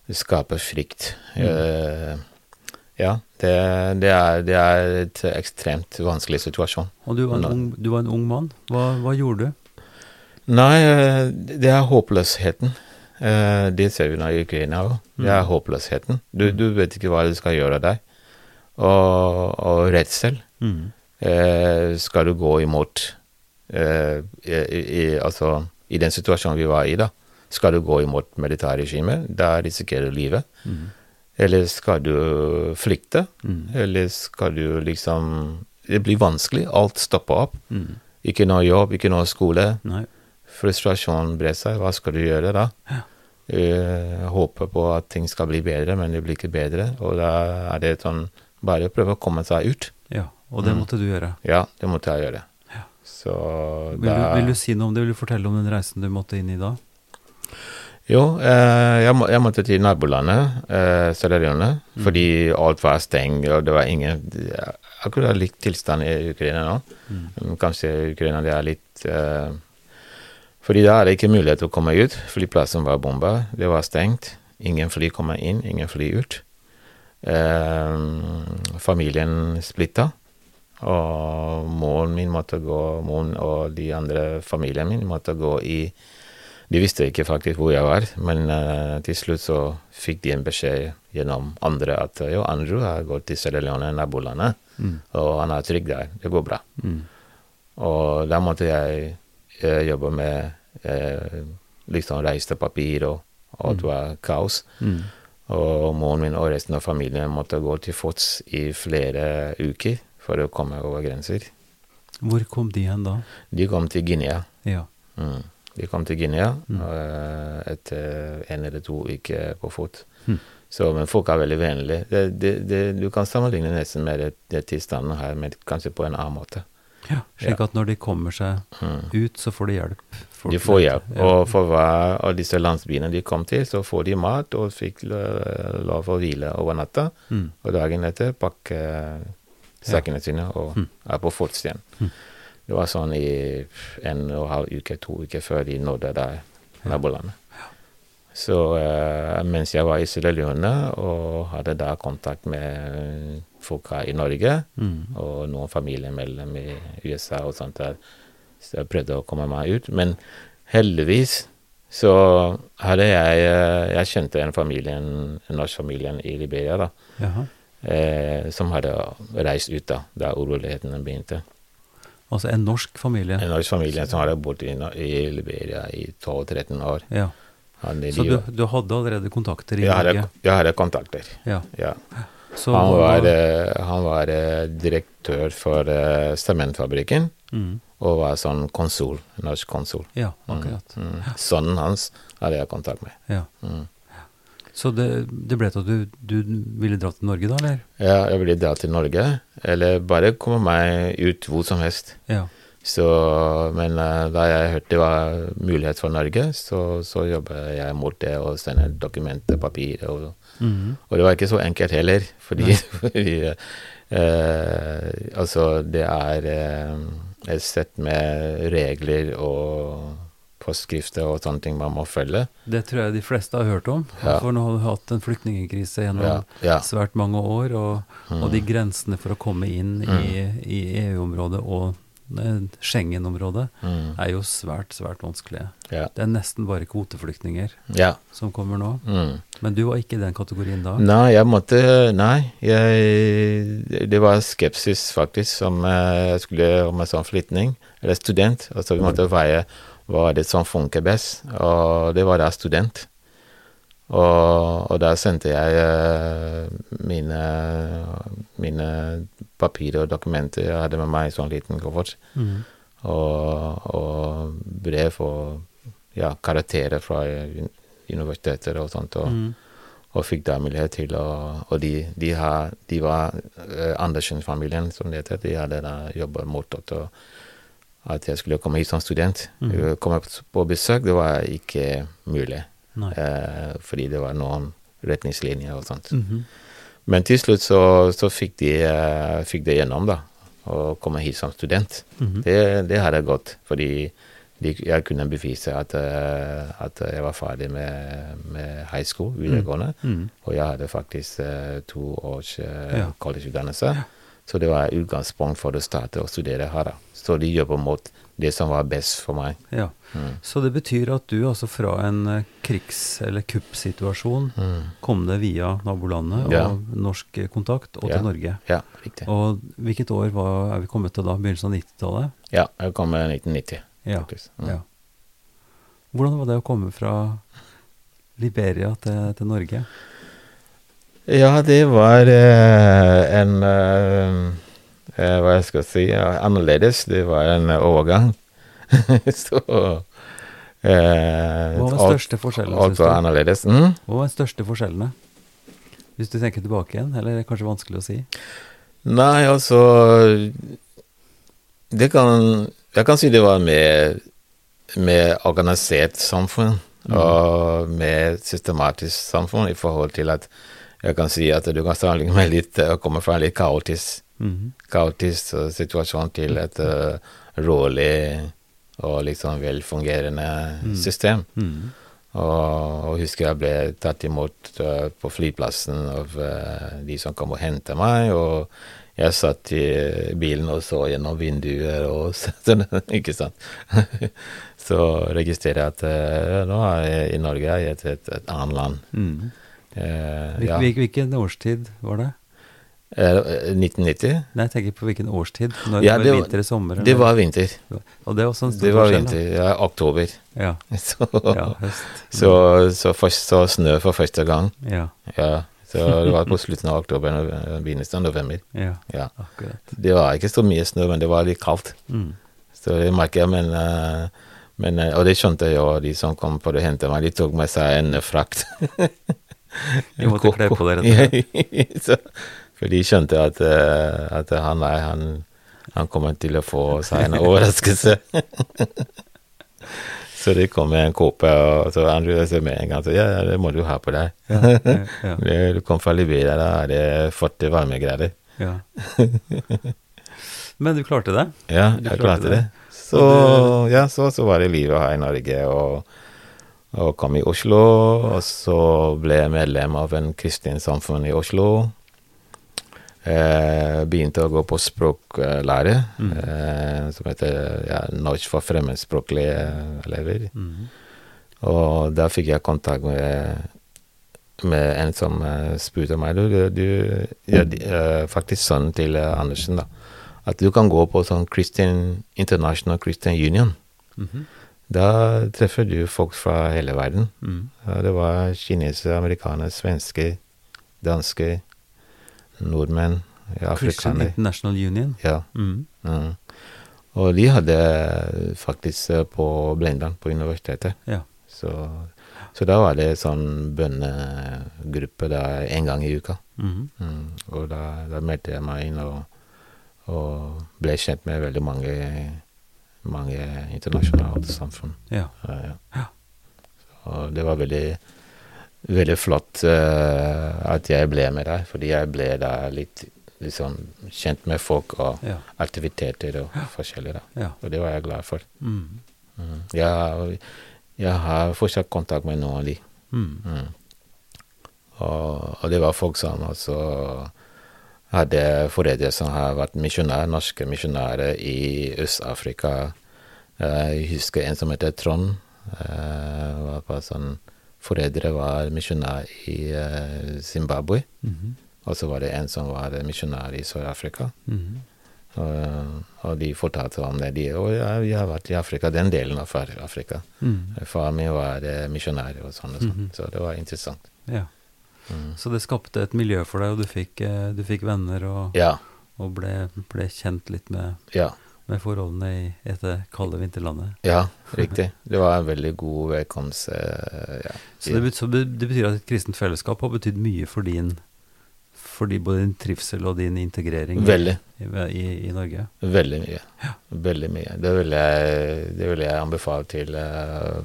det skaper frykt. Mm. Uh, ja, det, det, er, det er et ekstremt vanskelig situasjon. Og du var en ung, du var en ung mann. Hva, hva gjorde du? Nei, eh, det er håpløsheten. Det ser vi nå i Ukraina òg. Det er håpløsheten. Du, du vet ikke hva du skal gjøre av deg. Og, og redsel. Mm. Eh, skal du gå imot eh, i, i, Altså, i den situasjonen vi var i, da. Skal du gå imot militærregimet, da risikerer du livet. Mm. Eller skal du flykte? Mm. Eller skal du liksom Det blir vanskelig. Alt stopper opp. Mm. Ikke noe jobb, ikke noe skole. Nei. Frustrasjonen brer seg. Hva skal du gjøre da? Ja. Jeg håper på at ting skal bli bedre, men det blir ikke bedre. Og da er det sånn Bare prøve å komme seg ut. Ja, og det Mm. måtte du gjøre. Ja, det måtte jeg gjøre. Ja. Så Vil du, vil du si noe om det? Vil du fortelle om den reisen du måtte inn i da? Jo, eh, jeg, må, jeg måtte til nabolandet, eh, Sierra Leone, Mm. fordi alt var stengt, og det var ingen Akkurat lik tilstand i Ukraina nå. Mm. Mm, Kanskje Ukraina det er litt eh, Fordi da er det ikke mulighet til å komme ut. Flyplassen var bomba, det var stengt. Ingen fly kommer inn, ingen fly ut. Eh, familien splitta. Og moren min måtte gå, moren og de andre familien min måtte gå i De visste ikke faktisk hvor jeg var, men eh, til slutt så fikk de en beskjed gjennom andre at jo, Andrew har gått til Sierra Leone, nabolandet, Mm. og han er trygg der. Det går bra. Mm. Og da måtte jeg eh, jobbe med eh, liksom reisepapir, og, og det var kaos. Mm. Og moren min og resten av familien måtte gå til fots i flere uker for å komme over grenser. Hvor kom de hen da? De kom til Guinea. Ja. Mm. De kom til Guinea Mm. eh, etter en eller to uker på fot. Mm. Så, men folk er veldig vennlige. Det, det, det, du kan sammenligne nesten med det, tilstanden her, men kanskje på en annen måte. ja. Slik at når de kommer seg Mm. ut, så får de hjelp. De får hjelp. Ja. Og for hver av disse landsbyene de kom til, så får de mat og fikk lo- lov å hvile over natta. Mm. Og dagen etter pakke sekkene sine og Mm. er på fots igjen. Mm. Det var sånn i en og en halv uke, to uker før de nådde der nabolandet. Så uh, mens jeg var i Sierra Leone og hadde da kontakt med folk her i Norge, Mm. og noen familiemedlemmer i USA og sånt der. Så jeg prøvde å komme meg ut. Men heldigvis så hadde jeg eh, Jeg kjente en familie, en norsk familie i Liberia, da, Jaha. eh, som hadde reist ut da, da urolighetene begynte. Altså en norsk familie. En norsk familie som hadde bodd i, i Liberia i 12-13 år. Ja. Så du, du hadde allerede kontakter i jeg, hadde, Norge? jeg hadde kontakter, Ja. ja. Så Han var, da, han var eh, direktør for eh, sementfabrikken. mm. Og var sånn konsul, norsk konsul. Ja, Mm, akkurat. Mm. Sønnen hans hadde jeg kontakt med. Ja. Mm. Så det, det ble til at du, du ville dra til Norge da, eller? Ja, jeg ville dra til Norge, eller bare komme meg ut hvor som helst. Ja. Så, men eh, da jeg hørte det var mulighet for Norge, så, så jobba jeg mot det og sendte dokumenter, papir. Og, Mhm. og det var ikke så enkelt heller, fordi, fordi eh, altså det er eh, et sett med regler og forskrifter og sånne ting man må følge. Det tror jeg de fleste har hørt om. Ja. For nå har vi hatt en flyktningkrise gjennom Ja, ja. svært mange år, og, og de grensene for å komme inn i, i EU-området og Schengen-området Mm. er jo svært, svært vanskelige. Ja. Det er nesten bare kvoteflyktninger ja. som kommer nå. Mm. Men du var ikke i den kategorien da? Nei, jeg måtte Nei, jeg Det var skepsis, faktisk, som eh, jeg skulle om en sånn flyktning, eller student. Altså, vi måtte veie hva er det som funker best, og det var da student. Og, og der sendte jeg eh, mine, mine papirer og dokumenter jeg hadde med meg i sånn liten koffert, mm. og, og brev og ja, karakterer fra universiteter og sånt. Og, mm og fikk da mulighet til å Og de, de, har, de var uh, Andersen-familien, som det heter. De hadde da jobba mot at, at jeg skulle komme hit som student. Uh, Komme på besøk, det var ikke mulig. Eh, fordi det var noen retningslinjer og sånt. Mhm. Men til slutt så, så fikk de eh, fikk det gjennom, da. Å komme hit som student. Mhm. Det, det hadde gått, fordi de, jeg kunne bevise at, uh, at jeg var ferdig med, med high school, videregående. Mm. Og jeg hadde faktisk uh, to års eh, Ja. collegeutdannelse. Så det var utgangspunkt for å starte å studere her. da. Så de jobber mot det som var best for meg. Ja. Mm. Så det betyr at du altså fra en eh, krigs- eller kuppsituasjon Mm. kom deg via nabolandet og Ja. norsk eh, kontakt og Ja. til Norge. Ja, riktig. Og hvilket år var, er vi kommet til da? Begynnelsen av 90-tallet? Ja, jeg kom i 1990, Ja. Mm. ja. Hvordan var det å komme fra Liberia til, til Norge? Ja, det var eh, en eh, Hva jeg skal si Annerledes. Det var en eh, overgang. Så eh, Hva var den største forskjellen, Alt var annerledes. Mm? Hva var den største forskjellene? Hvis du tenker tilbake igjen, eller er det kanskje vanskelig å si? Nei, altså Det kan Jeg kan si det var mer, mer organisert samfunn. Og mer systematisk samfunn i forhold til at jeg kan si at du kan sammenligne meg litt og komme fra en litt kaotisk, Mhm. kaotisk eh, situasjon til et uh, rolig og liksom velfungerende system. Mm. Og, og husker jeg ble tatt imot uh, på flyplassen av uh, de som kom og hentet meg. Og jeg satt i bilen og så gjennom vinduer og sånn, ikke sant. så registrerer jeg at uh, nå er jeg i Norge, jeg er i et, et, et annet land. Mm. Eh, Hvil, ja. Hvilken årstid var det? Eh, 1990? Nei, jeg tenker på hvilken årstid. Når Ja, det var vinter eller sommer? Det var vinter. Og det er også en stor Det var forskjell, vinter, ja, oktober. Ja, Så, ja, høst. så, så, først, så snø for første gang. Ja, Ja, så det var på slutten av oktober og begynnelsen av november. ja, Ja. akkurat. Det var ikke så mye snø, men det var litt kaldt. Mm. Så det merker jeg, men, eh, men eh, Og det skjønte jeg jo, de som kom for å hente meg, de tok med seg en frakt. De måtte kle på dere. så, for de skjønte at, eh, at han, han, han kommer til å få seg en overraskelse. så det kom med en kåpe, og så Andrew sa med en gang så, ja, ja, det må du ha på deg. Ja, ja, ja, Du kom fra Liberia, da er det 40 varmegrader. ja. Men du klarte det? Ja, jeg klarte klarte det. det. Så, ja, så, så var det livet her i Norge, og, og kom i Oslo. Og så ble jeg medlem av en kristent samfunn i Oslo. Eh, begynte å gå på språklære, Mm. eh, som heter ja, Norsk for fremmedspråklige elever. Mm. Og da fikk jeg kontakt med, med en som eh, spurte meg du, du, ja, de- eh, Faktisk sønnen til eh, Andersen, da. At du kan gå på sånn Christian International Christian Union. Mhm. Da treffer du folk fra hele verden. Mhm. Ja, det var kinesere, amerikanere, svensker, dansker, nordmenn, ja, Christian afrikanere. International Union? Ja. Mm. Mm. Og de hadde faktisk eh, på Blindern, på universitetet. Ja. Så, så da var det sånn bønnegruppe da en gang i uka. Mhm. Mm. Og da, da meldte jeg meg inn og, og ble kjent med veldig mange, mange internasjonale samfunn. Ja, ja. Ja. Og det var veldig, veldig flott uh, at jeg ble med der, fordi jeg ble da litt liksom kjent med folk og Ja. aktiviteter og forskjellig. ja. Og det var jeg glad for. Mm. Mm. Jeg, jeg har fortsatt kontakt med noen av de. Mhm. Mm. Og, og det var folk som også hadde foreldre som har vært misjonærer, norske misjonærer i Øst-Afrika. Eh, Jeg husker en som heter Trond. Uh, var på sånn, foreldre var misjonær i eh, Zimbabwe. -hmm. Og så var det en som var misjonær i Sør-Afrika. Mhm. Og, og de fortalte om det. De, og ja, vi har vært i Afrika, den delen av Afrika. Mm -hmm. Far min var eh, misjonær og sånn og sånn. Mhm. Så det var interessant. Ja. Mm. Så det skapte et miljø for deg, og du fikk, eh, du fikk venner og, Ja. og ble, ble kjent litt med, Ja. Med forholdene i dette kalde vinterlandet. Ja, riktig. Det var en veldig god velkomst. eh, ja. Så det, så det betyr at et kristent fellesskap har betydd mye for din fordi både din trivsel og din integrering i- i, i, Norge? Veldig mye. Veldig mye. Det vil jeg, det vil jeg anbefale til eh,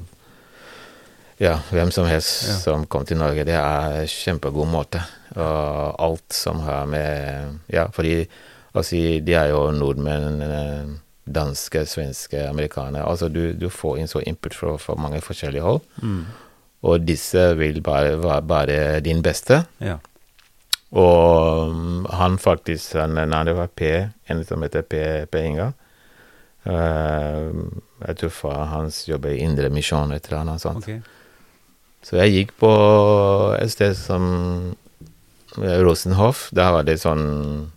ja, hvem som helst Ja. som kom til Norge. Det er en kjempegod måte Og alt som har med Ja, fordi altså, de er jo nordmenn, eh, danske, svenske, amerikanere. Altså du, du får inn så input fra, fra mange forskjellige hold. Mm. Og disse vil bare være bare din beste. Ja. Og mm, han faktisk han, Nei, det var P, en som heter P, P. Inga. Uh, jeg tror far hans jobber i Indre Misjon, et eller annet sånt. Okay. Så jeg gikk på et sted som Rosenhoff. Der var det sånn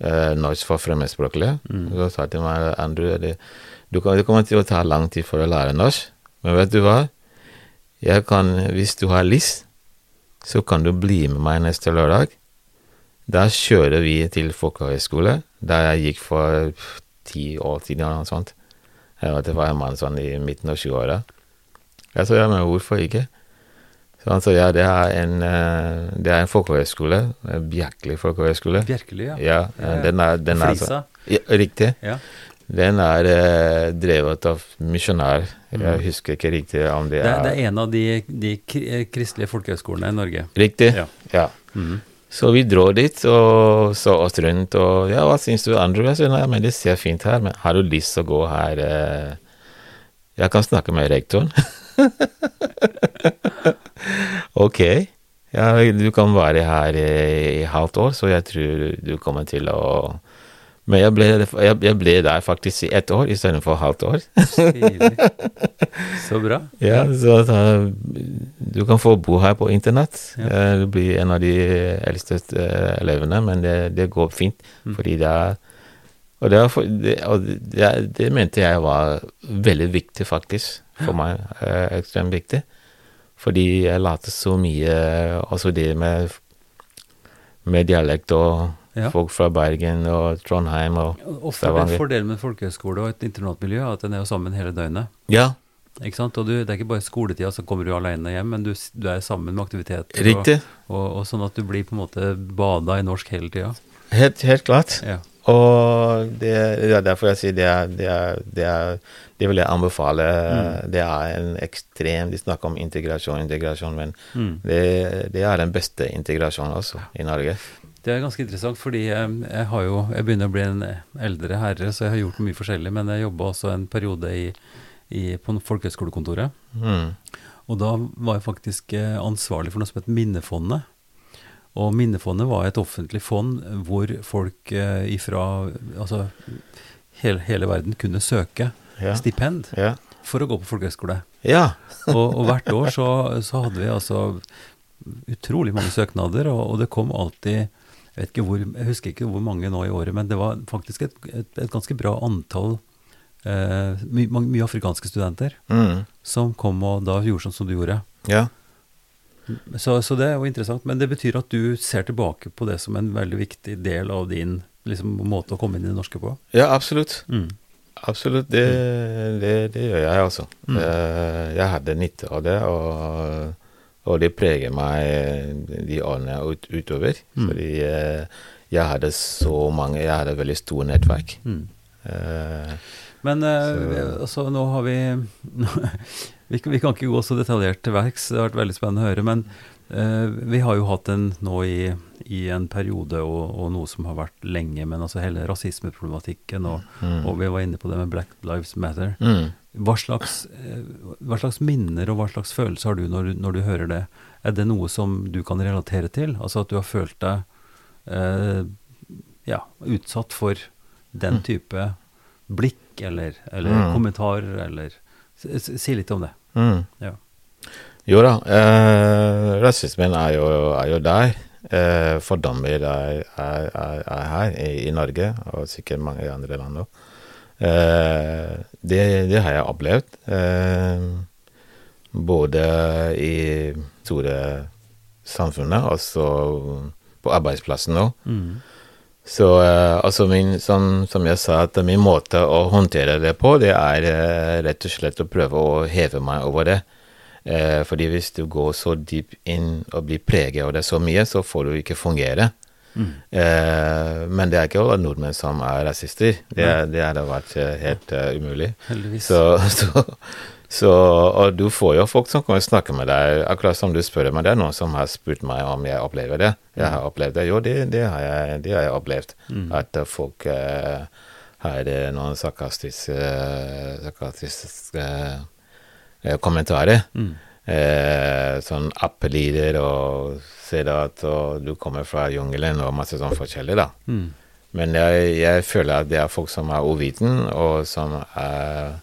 eh, norsk for fremmedspråklige. Mm. Så sa til meg Andrew, det, du kan, det kommer til å ta lang tid for å lære norsk, men vet du hva? Jeg kan, hvis du har lyst, så kan du bli med meg neste lørdag. Da kjører vi til folkehøyskole, der jeg gikk for ti år siden eller noe sånt. Jeg vet, det var en mann sånn i midten av 20-åra. Jeg sa ja, men hvorfor ikke? Så han sa ja, det er en, eh, det er en folkehøyskole, en virkelig folkehøyskole. Bjerkeli, ja. Ja, Ja, ja. den er, den er så, ja, riktig. Ja. Den er eh, drevet av misjonær. Jeg Mm. husker ikke riktig om det Det, er, er- det er en av de, de eh, kristelige folkehøyskolene i Norge. Riktig? Ja. Ja. Mm. Så vi dro dit og så oss rundt, og ja, hva syns du, Andrew? Jeg sa nei, men det ser fint her, men har du lyst til å gå her eh? Jeg kan snakke med rektoren. ok. Ja, du kan være her i, i halvt år, så jeg tror du kommer til å Men jeg ble, jeg, jeg ble der faktisk i ett år istedenfor halvt år. Så bra. Ja, så da, du kan få bo her på internett. Ja. Eh, Du blir en av de eldste eh, elevene, men det, det går fint, Mm. fordi det er Og, det, for, det, og det, det mente jeg var veldig viktig, faktisk, for meg. Eh, ekstremt viktig. Fordi jeg lærte så mye, også det med, med dialekt og Ja. folk fra Bergen og Trondheim og Og for, er fordelen med folkehøyskole og et internatmiljø er at den er jo sammen hele døgnet. Ja, Ikke sant? Og du, det er ikke bare skoletida, så kommer du alene hjem, men du, du er sammen med aktiviteter. riktig. Og, og, og sånn at du blir på en måte bada i norsk hele tida. Helt, helt klart. Ja. Og det, er derfor jeg sier det er, det er, det er Det vil jeg anbefale. Mm. Det er en ekstrem De snakker om integrasjon, integrasjon, men Mm. det, det er den beste integrasjonen også i Norge. Det er ganske interessant, fordi jeg, jeg har jo Jeg begynner å bli en eldre herre, så jeg har gjort mye forskjellig. Men jeg jobba også en periode i, i, på folkehøyskolekontoret. Mm. Og da var jeg faktisk eh, ansvarlig for noe som het Minnefondet. Og Minnefondet var et offentlig fond hvor folk eh, ifra altså hele, hele verden kunne søke Ja. stipend Ja. for å gå på folkehøyskole. ja. Og, og hvert år så, så hadde vi altså utrolig mange søknader, og, og det kom alltid jeg, vet ikke hvor, jeg husker ikke hvor mange nå i året, men det var faktisk et, et, et ganske bra antall eh, my, mange- mye afrikanske studenter Mm. som kom og da gjorde sånn som du gjorde. ja. Så, så det er jo interessant, men det betyr at du ser tilbake på det som en veldig viktig del av din liksom, måte å komme inn i det norske på. Ja, absolutt. Mm. Absolutt. Det, det, det gjør jeg også. Mm. Jeg hadde nytte av det, og, og det preger meg de årene ut, utover. Mm. Fordi eh, jeg hadde så mange Jeg hadde veldig stort nettverk. Mm. Eh, Men eh, Så- altså, nå har vi vi, kan- vi kan ikke gå så detaljert til verks, det har vært veldig spennende å høre. Men eh, vi har jo hatt en nå i, i en periode, og, og noe som har vært lenge, men altså hele rasismeproblematikken, og, mm. og vi var inne på det med Black Lives Matter. Mm. Hva slags, eh, hva slags minner og hva slags følelser har du når, du når du hører det? Er det noe som du kan relatere til? Altså at du har følt deg eh, ja, utsatt for den Mm. type blikk eller, eller Mm. kommentarer, eller si, litt om det. Mm. Ja. Jo da, eh, rasismen er jo, er jo der. Eh, fordommer er, er, er, er her i, i Norge, og sikkert mange andre land òg. Eh, det, det har jeg opplevd. Eh, både i store samfunnet, og så på arbeidsplassen òg. Mm. Så uh, altså min, som, som jeg sa, at min måte å håndtere det på, det er uh, rett og slett å prøve å heve meg over det. Uh, fordi hvis du går så dypt inn og blir preget av det så mye, så får du ikke fungere. Mm. Uh, men det er ikke alle nordmenn som er rasister. Det, det hadde vært helt umulig. Heldigvis. Så, så, Så, og du får jo folk som og snakker med deg, akkurat som du spør meg. Det er noen som har spurt meg om jeg opplever det. Jeg har opplevd det. Jo, det, det, har, jeg, det har jeg opplevd. At eh, folk eh, har eh, noen sarkastiske, sarkastiske eh, kommentarer. Eh, sånn appelyder og sier at og du kommer fra jungelen og masse sånn forskjellig, da. Mm. Men jeg, jeg føler at det er folk som er uviten, og som er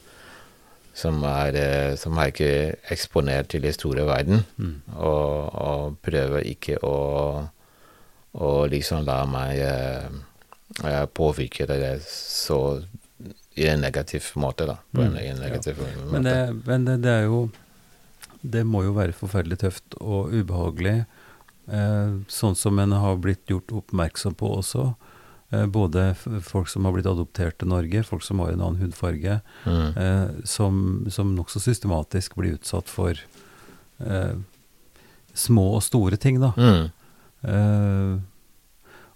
som er, eh, som er ikke eksponert til den store verden, og, og prøver ikke å, å liksom la meg eh, eh, påvirke det så i en negativ måte, da. På en, i en negativ måte. Men, det, men det, det er jo Det må jo være forferdelig tøft og ubehagelig, eh, sånn som en har blitt gjort oppmerksom på også. Eh, både folk som har blitt adoptert til Norge, folk som har en annen hudfarge, Mm. eh, som, som nokså systematisk blir utsatt for eh, små og store ting, da. Mm. Eh,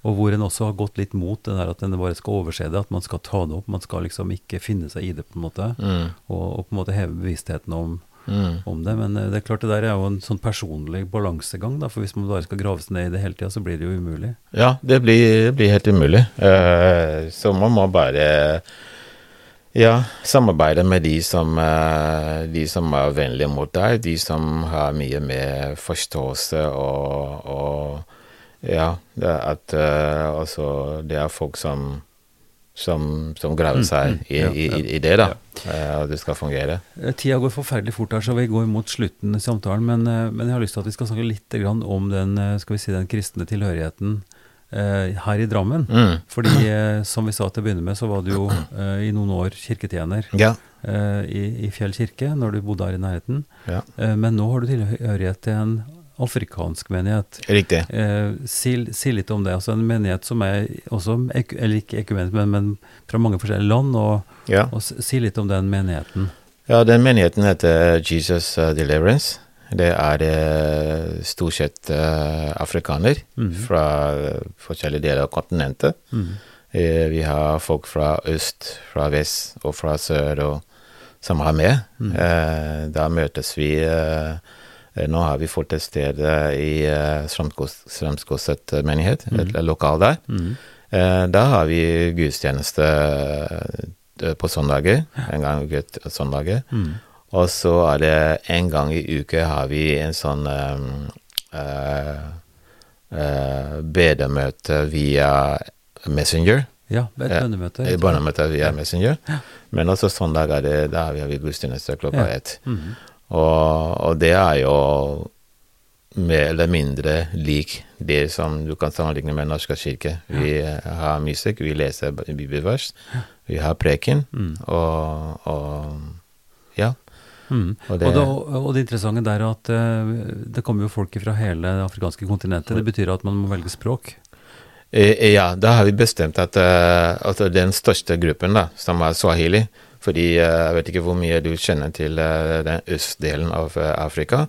og hvor en også har gått litt mot det der at en bare skal overse det, at man skal ta det opp. Man skal liksom ikke finne seg i det, på en måte. Mm. Og, og på en måte heve bevisstheten om, Mm. om det. Men eh, det er klart det der er jo en sånn personlig balansegang, da. For hvis man bare skal grave seg ned i det hele tida, så blir det jo umulig. Ja, det blir, blir helt umulig. Uh, så man må bare ja, samarbeide med de som, eh, de som er vennlige mot deg, de som har mye mer forståelse og, og ja, det at uh, altså, det er folk som som, som graver Mm, seg mm, i, ja, i, ja. i, i det, da. Ja. og det skal fungere. Eh, Tida går forferdelig fort her, så vi går mot slutten i samtalen. Men, eh, men jeg har lyst til at vi skal snakke litt grann om den, eh, skal vi si, den kristne tilhørigheten eh, her i Drammen. Mm. Fordi eh, som vi sa til å begynne med, så var du jo eh, i noen år kirketjener Ja. eh, i, i Fjell kirke, når du bodde her i nærheten. ja. Eh, men nå har du tilhørighet til en afrikansk menighet. Riktig. Eh, si, si litt om det. altså En menighet som er også, eller ikke ekumenisk, men, men fra mange forskjellige land. Og, Ja. og si litt om den menigheten. Ja, den menigheten heter Jesus uh, Deliverance. Det er eh, stort sett eh, afrikaner Mhm. fra uh, forskjellige deler av kontinentet. Mm. Eh, vi har folk fra øst, fra vest og fra sør og, som er med. Eh, da møtes vi eh, eh, Nå har vi fått et sted eh, i uh, Strømskosset menighet, et lokal der. Mm. Eh, da har vi gudstjeneste eh, på søndager, en gang i uke søndager. Mm. Og så er det en gang i uke har vi en sånn um, uh, uh, bedemøte via Messenger. Ja, et Ja, bønnemøte. Et barnemøte via Ja. Messenger. Men også søndag er det, da har vi, gudstjeneste klokka Ja. ett. Mhm. Og, og det er jo mer eller mindre lik det som du kan sammenligne med Norske kirke. Vi har musikk, vi leser bibelvers, vi har preken, Mm. og, og ja. Mm. Og Og, det- det, og det interessante der er at eh, det kommer jo folk fra hele det afrikanske kontinentet. Det betyr at man må velge språk. Eh, eh, Ja, da har vi bestemt at altså den største gruppen, da, som er swahili Fordi eh, jeg vet ikke hvor mye du kjenner til eh, den østdelen av Afrika. Afrika.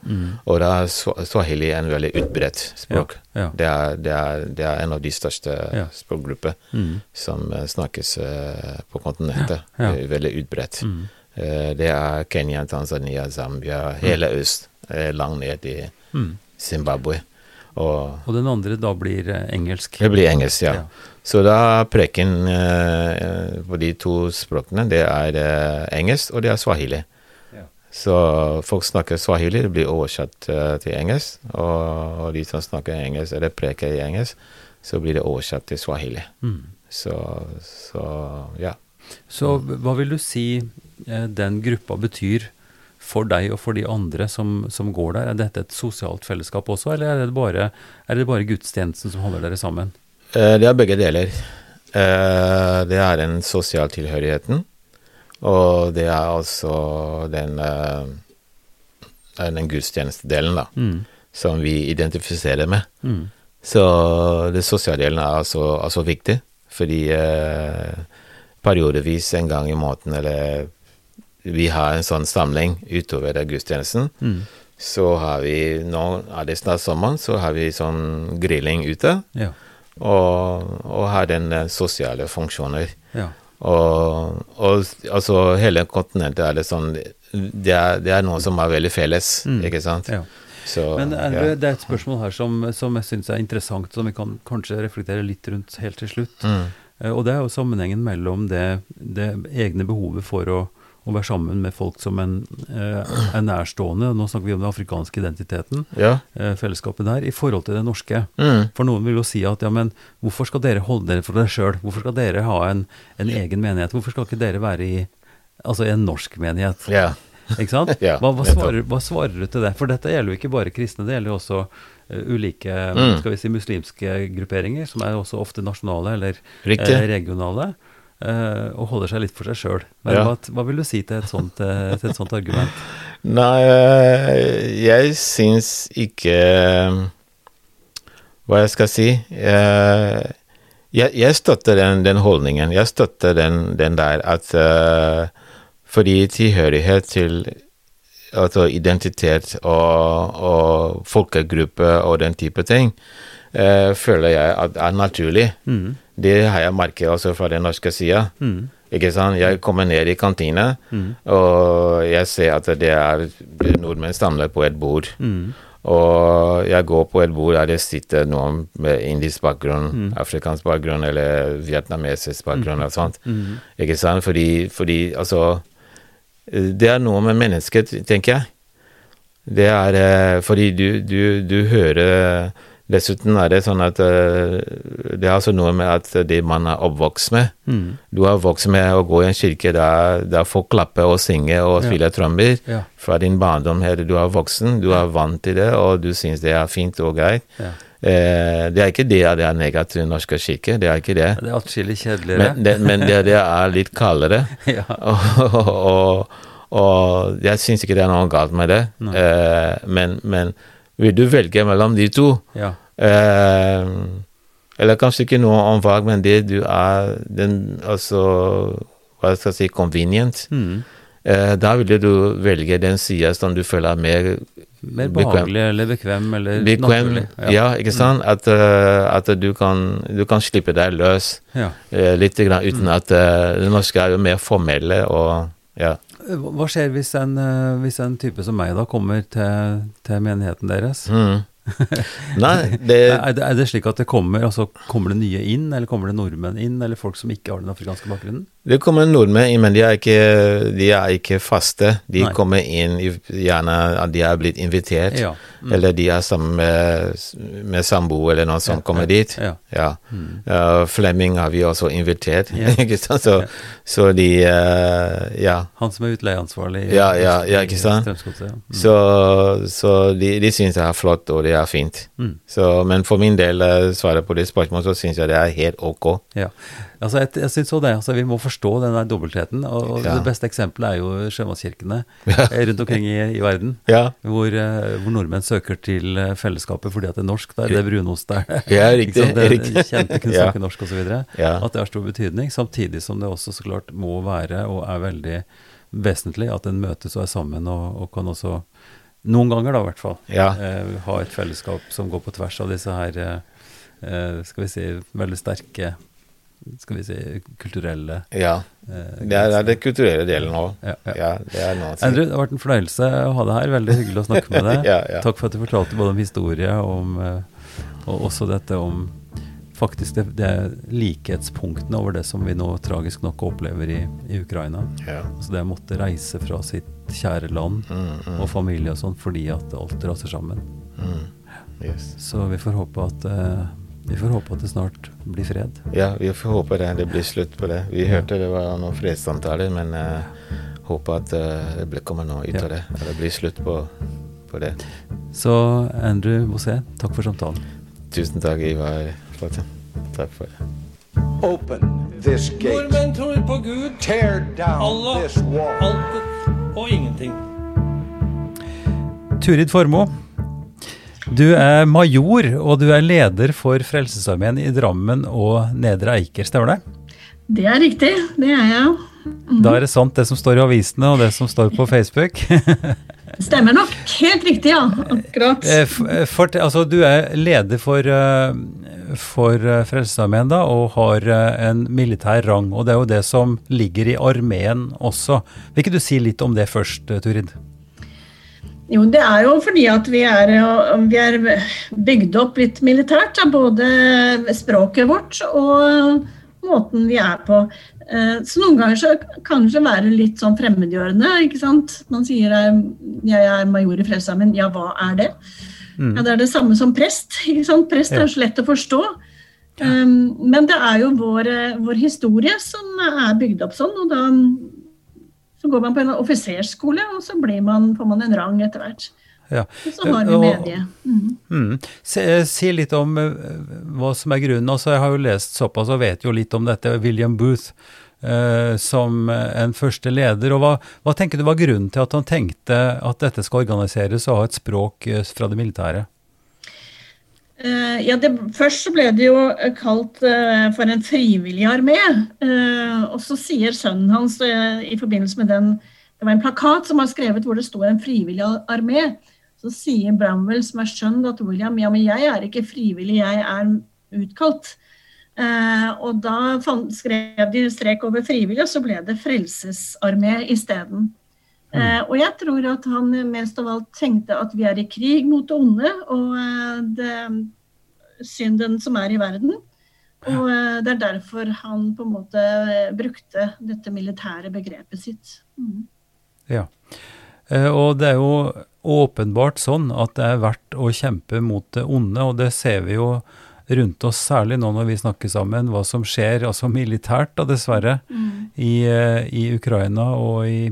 Og da er swa- swahili en veldig utbredt språk. Ja, ja. Det, er, det, er, det er en av de største Ja. språkgrupper Mm. som eh, snakkes eh, på kontinentet. Eh, Veldig utbredt. Mm. Eh, Det er Kenya, Tanzania, Zambia, hele øst, eh, langt ned i Mm. Zimbabwe. Og Og den andre da blir eh, engelsk. det blir engelsk, ja. Ja. Så da preken eh, på de to språkene, det er eh, engelsk, og det er swahili. Ja. Så folk snakker swahili, det blir oversatt eh, til engelsk. Og, og de som snakker engelsk, eller preker i engelsk, så blir det oversatt til swahili. Mm. Så, så ja. Så hva vil du si eh, den gruppa betyr for deg og for de andre som, som går der? Er dette et sosialt fellesskap også, eller er det bare, er det bare gudstjenesten som holder dere sammen? Eh, Det er begge deler. Eh, Det er den sosiale tilhørigheten, og det er altså den, eh, den gudstjenestedelen, da, Mm. som vi identifiserer med. Mm. Så den sosiale delen er altså, altså viktig, fordi eh, periodevis en gang i måneden, eller vi har en sånn samling utover gudstjenesten, Mm. så har vi, nå er det snart sommeren, så har vi sånn grilling ute, Ja. Og, og har den eh, sosiale funksjoner. ja. Og, og altså hele kontinentet er det sånn Det er, det er noe som er veldig felles, Mm. ikke sant? Ja. Så, Men Andrew, ja. det er et spørsmål her som, som jeg syns er interessant, som vi kan kanskje reflektere litt rundt helt til slutt. Mm. Eh, Og det er jo sammenhengen mellom det, det egne behovet for å, å være sammen med folk som en, eh, er nærstående, nå snakker vi om den afrikanske identiteten, Ja. eh, fellesskapet der, i forhold til det norske. Mm. For noen vil jo si at ja, men hvorfor skal dere holde dere for dere sjøl? Hvorfor skal dere ha en, en egen menighet? Hvorfor skal ikke dere være i altså en norsk menighet? ja. Ikke sant? Ja, hva, hva, svarer, hva svarer du til det? For dette gjelder jo ikke bare kristne, det gjelder jo også eh, ulike Mm. skal vi si, muslimske grupperinger, som er også ofte nasjonale eller eh, regionale, eh, og holder seg litt for seg sjøl. Ja. hva, hva vil du si til et sånt, eh, til et sånt argument? Nei, eh, jeg syns ikke Hva jeg skal si jeg, jeg støtter den, den holdningen. Jeg støtter den, den der at uh, Fordi tilhørighet til altså identitet og, og folkegruppe og den type ting, eh, føler jeg at er naturlig. Mm. Det har jeg merket også fra den norske sida. Mm. Ikke sant? Jeg kommer ned i kantina, Mm. og jeg ser at det er nordmenn samlet på et bord. Mm. Og jeg går på et bord der det sitter noen med indisk bakgrunn, Mm. afrikansk bakgrunn eller vietnamesisk bakgrunn og sånt. Mm. Ikke sant? Fordi, fordi altså Det er noe med mennesket, tenker jeg. Det er eh, fordi du, du, du hører Dessuten er det sånn at eh, det er altså noe med at det man er oppvokst med Mm. Du er vokst med å gå i en kirke der, der folk klapper og synger og Ja. spiller trommer. Ja. Fra din barndom her, du er voksen, du er vant til det, og du syns det er fint og greit. Ja. Eh, det er ikke det at det er negativt i Den norske kirke, det er ikke det. Det er atskillig kjedeligere. Men det, men det, det er litt kaldere. ja. og, og, og jeg syns ikke det er noe galt med det. Eh, men, men vil du velge mellom de to ja. Eh, Eller kanskje ikke noe om valg, men det du er den Altså, hva skal jeg si, convenient. Mm. Eh, da ville du velge den sida som du føler er mer Mer Bekvem. behagelig eller bekvem eller bekvem. naturlig. Ja, ikke sant? At, eh, at du, kan, du kan slippe deg løs Ja. eh, litt grann, uten Mm. at uh, det norske er jo mer formelle og ja. Hva skjer hvis en, hvis en type som meg da kommer til, til menigheten deres? Mm. Nei, det Er det, er det slik at det kommer, altså kommer det nye inn, eller kommer det nordmenn inn, eller folk som ikke har den afrikanske bakgrunnen? Det kommer nordmenn men de er ikke, de er ikke faste. De Nei. kommer inn gjerne at de er blitt invitert, Ja. Mm. eller de er sammen med, med samboer eller noen som Ja, kommer ja, dit. ja. Ja. Mm. Uh, Flemming har vi også invitert, ikke sant? Så, så de uh, Ja. Han som er utleieansvarlig i Ja, ja, ja, ikke sant? Mm. Så, så de, de syns det er flott, og det er fint. Mm. Så, men for min del, eh, svaret på det spørsmålet, så syns jeg det er helt ok. Ja. Altså, jeg, jeg syns òg det. Altså, vi må forstå den der dobbeltheten. Og, og Ja. det beste eksempelet er jo sjømannskirkene ja. rundt omkring i, i verden. Ja, Hvor, eh, hvor nordmenn søker til eh, fellesskapet fordi at det er norsk der, det er brunost der. ja riktig. Det er kjente kunne snakke norsk osv. Ja. At det har stor betydning. Samtidig som det også så klart må være, og er veldig vesentlig, at en møtes og er sammen, og, og kan også, noen ganger da i hvert fall, Ja. eh, ha et fellesskap som går på tvers av disse her, eh, eh, skal vi si, veldig sterke, skal vi si, kulturelle ja. eh, Det er, det er kulturelle delen òg. Ja, ja. Ja, det er noe. Andrew, det har vært en fornøyelse å ha deg her. Veldig hyggelig å snakke med deg. Ja. Takk for at du fortalte både om historie om, eh, og også dette om faktisk det, det likhetspunktene over det som vi nå tragisk nok opplever i, i Ukraina. Ja. Altså det å måtte reise fra sitt kjære land Mm, mm, og familie og sånn fordi at alt raser sammen. mm. Yes. Så vi får håpe at eh, vi får håpe at det snart blir fred. Ja, vi får håpe det. Det blir slutt på det. Vi hørte det var noen fredssamtaler, men uh, håper at uh, det kommer noe ut Ja. av det. At det blir slutt på, på det. Så Andrew Mossé, takk for samtalen. Tusen takk, Ivar Flaten. Takk for det. Open this gate. Nordmenn tror på Gud, Tear down Allah, this wall. alt og ingenting. Turid Formoe, du er major, og du er leder for Frelsesarmeen i Drammen og Nedre Eiker, stemmer det? Det er riktig, det er jeg. Da er det sant det som står i avisene og det som står på Facebook. Stemmer nok. Helt riktig, ja. Akkurat. Eh, eh, fort- altså, du er leder for, eh, for Frelsesarmeen, da, og har en militær rang. Og det er jo det som ligger i armeen også. Vil ikke du si litt om det først, Turid? Jo, det er jo fordi at vi er, vi er bygd opp litt militært. Da, både språket vårt og måten vi er på. Eh, Så noen ganger så kan det være litt sånn fremmedgjørende. ikke sant? Man sier 'jeg er major i Frelsesarmeen', ja, hva er det? Ja, Det er det samme som prest. ikke sant? Prest er så lett å forstå. Ja. men det er jo vår, eh, vår historie som er bygd opp sånn. og da så går man på en offiserskole, og så blir man, får man en rang etter hvert. Ja. Og så har vi Og- medie. Mm. Mm. Si, si litt om eh, hva som er grunnen. Altså, jeg har jo lest såpass og vet jo litt om dette. William Booth eh, som en første leder. og hva, hva tenker du var grunnen til at han tenkte at dette skal organiseres og ha et språk eh, fra det militære? Eh, ja, det, først så ble det jo eh, kalt eh, for en frivillig armé. Og så sier sønnen hans i forbindelse med den Det var en plakat som var skrevet hvor det sto en frivillig armé. Så sier Bramwell, som er sønn til William, ja, men jeg er ikke frivillig, jeg er utkalt. Og da skrev de strek over frivillig, og så ble det Frelsesarmé isteden. Eh, og jeg tror at han mest av alt tenkte at vi er i krig mot det onde, og eh, det synden som er i verden. Og eh, det er derfor han på en måte brukte dette militære begrepet sitt. Mm. Ja. Eh, Og det er jo åpenbart sånn at det er verdt å kjempe mot det onde, og det ser vi jo rundt oss, særlig nå når vi snakker sammen, hva som skjer, altså militært da, dessverre, i, eh, i Ukraina og i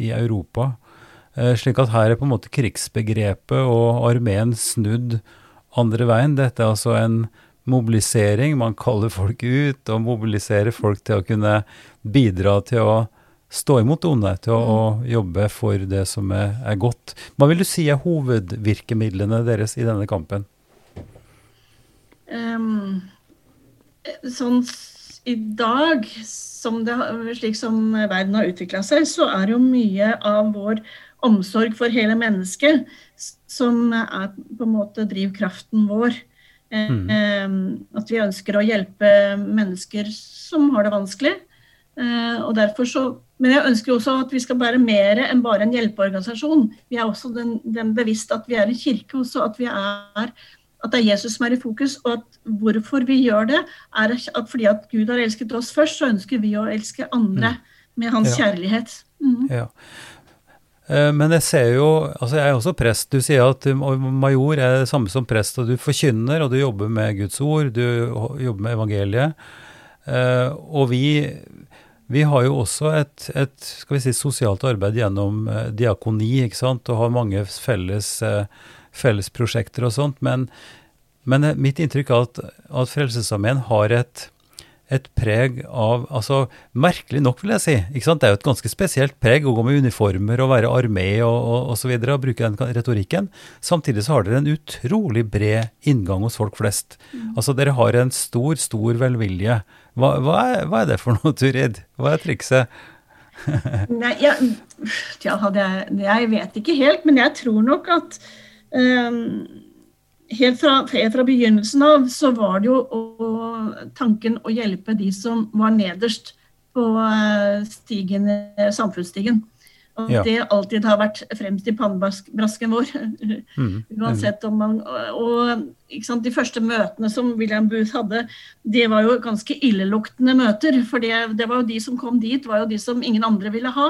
i Europa. Eh, Slik at her er på en måte krigsbegrepet og armeen snudd andre veien. Dette er altså en mobilisering. Man kaller folk ut og mobiliserer folk til å kunne bidra til å stå imot det onde, til å, å jobbe for det som er, er godt. Hva vil du si er hovedvirkemidlene deres i denne kampen? Um, sånn i dag, som det, slik som verden har utvikla seg, så er jo mye av vår omsorg for hele mennesket som er på en måte drivkraften vår. Eh, ehm, at vi ønsker å hjelpe mennesker som har det vanskelig. Eh, og derfor så, men jeg ønsker også at vi skal være mer enn bare en hjelpeorganisasjon. Vi er også den, den bevisst at vi er en kirke, også at vi er at det er Jesus som er i fokus, og at hvorfor vi gjør det, er at fordi at Gud har elsket oss først, så ønsker vi å elske andre med hans Ja. kjærlighet. Mm. Ja. Eh, Men jeg ser jo, altså jeg er også prest. Du sier at um, major er det samme som prest, og du forkynner, og du jobber med Guds ord, du jobber med evangeliet. Eh, Og vi, vi har jo også et, et skal vi si, sosialt arbeid gjennom eh, diakoni, ikke sant, og har mange felles, eh, felles prosjekter og sånt. Men, men eh, mitt inntrykk er at, at Frelsesarmeen har et et preg av altså Merkelig nok, vil jeg si. ikke sant? Det er jo et ganske spesielt preg å gå med uniformer og være armé og, og, og så videre, og bruke den retorikken. Samtidig så har dere en utrolig bred inngang hos folk flest. Altså Dere har en stor, stor velvilje. Hva, hva, er, hva er det for noe, Turid? Hva er trikset? Nei, jeg, ja, jeg, vet ikke helt, men jeg tror nok at helt, fra, helt fra begynnelsen av så var det jo å, tanken å hjelpe de som var nederst på eh, stigen, eh, samfunnsstigen. Og Ja. det alltid har vært fremst i pannebrasken vår. Mm, Uansett om man Og sant, de første møtene som William Booth hadde, det var jo ganske illeluktende møter. For det, det var jo de som kom dit, var jo de som ingen andre ville ha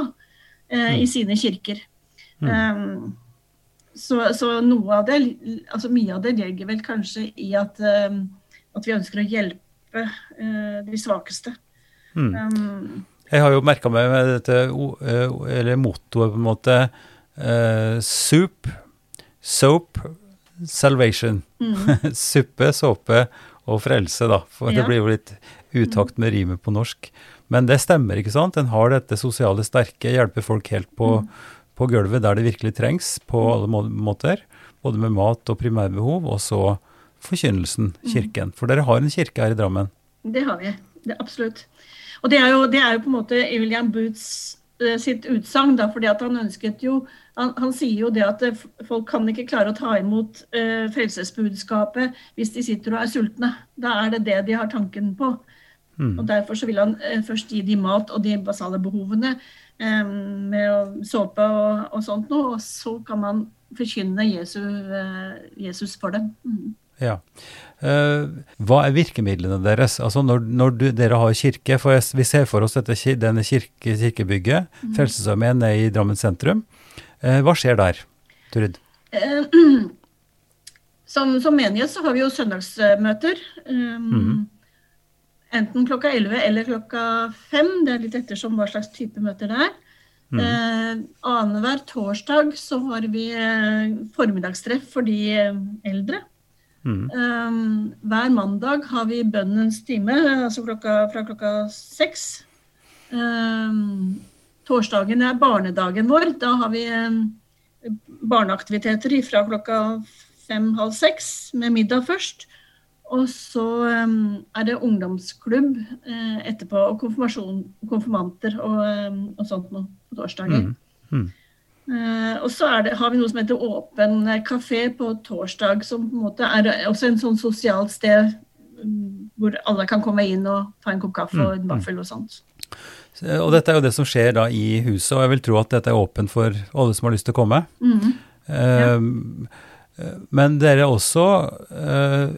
eh, i sine kirker. Um, så, så noe av det, altså mye av det ligger vel kanskje i at, um, at vi ønsker å hjelpe eh, de svakeste. mm. Um, Jeg har jo merka meg med dette eh, eller mottoet, på en måte, Uh, soup, soap, salvation. Suppe, såpe og frelse, da. For det blir jo litt utakt med rimet på norsk. Men det stemmer, ikke sant? En har dette sosiale sterke, hjelper folk helt på, på gulvet der det virkelig trengs, på alle må måter. Både med mat og primærbehov, og så forkynnelsen, kirken. For dere har en kirke her i Drammen. Det har vi. Det, absolutt. Og det er, jo, det er jo på en måte William Booths eh, sitt utsagn, da, fordi at han ønsket jo han, han sier jo det at eh, folk kan ikke klare å ta imot eh, frelsesbudskapet hvis de sitter og er sultne. Da er det det de har tanken på. Mm. Og Derfor så vil han eh, først gi dem mat og de basale behovene eh, med såpe og, og sånt noe, og så kan man forkynne Jesu, eh, Jesus for dem. Mm. Ja. Eh, hva er virkemidlene deres? Altså når, når du, dere har kirke, for jeg, vi ser for oss dette, denne kirke, kirkebygget, Frelsesarmeen nede i Drammen sentrum. Eh, hva skjer der, Turid? Som, som menighet så har vi jo søndagsmøter. Um, Enten klokka 11 eller klokka 5. Det er litt ettersom hva slags type møter det er. Eh, Annenhver torsdag så har vi eh, formiddagstreff for de eh, eldre. Mm. Eh, hver mandag har vi bønnens time, altså klokka, fra klokka seks. Eh, torsdagen er barnedagen vår. Da har vi um, barneaktiviteter fra klokka fem-halv seks, med middag først. Og så um, er det ungdomsklubb eh, etterpå, og konfirmanter og, um, og sånt noe på torsdager. Mm. Mm. Eh, og så det, har vi noe som heter Åpen kafé på torsdag, som på en måte er også en sånn sosialt sted mm, hvor alle kan komme inn og ta en kopp kaffe og en vaffel og sånt. Og dette er jo det som skjer da i huset, og jeg vil tro at dette er åpent for alle som har lyst til å komme. Ja. Eh, Men dere er også, eh,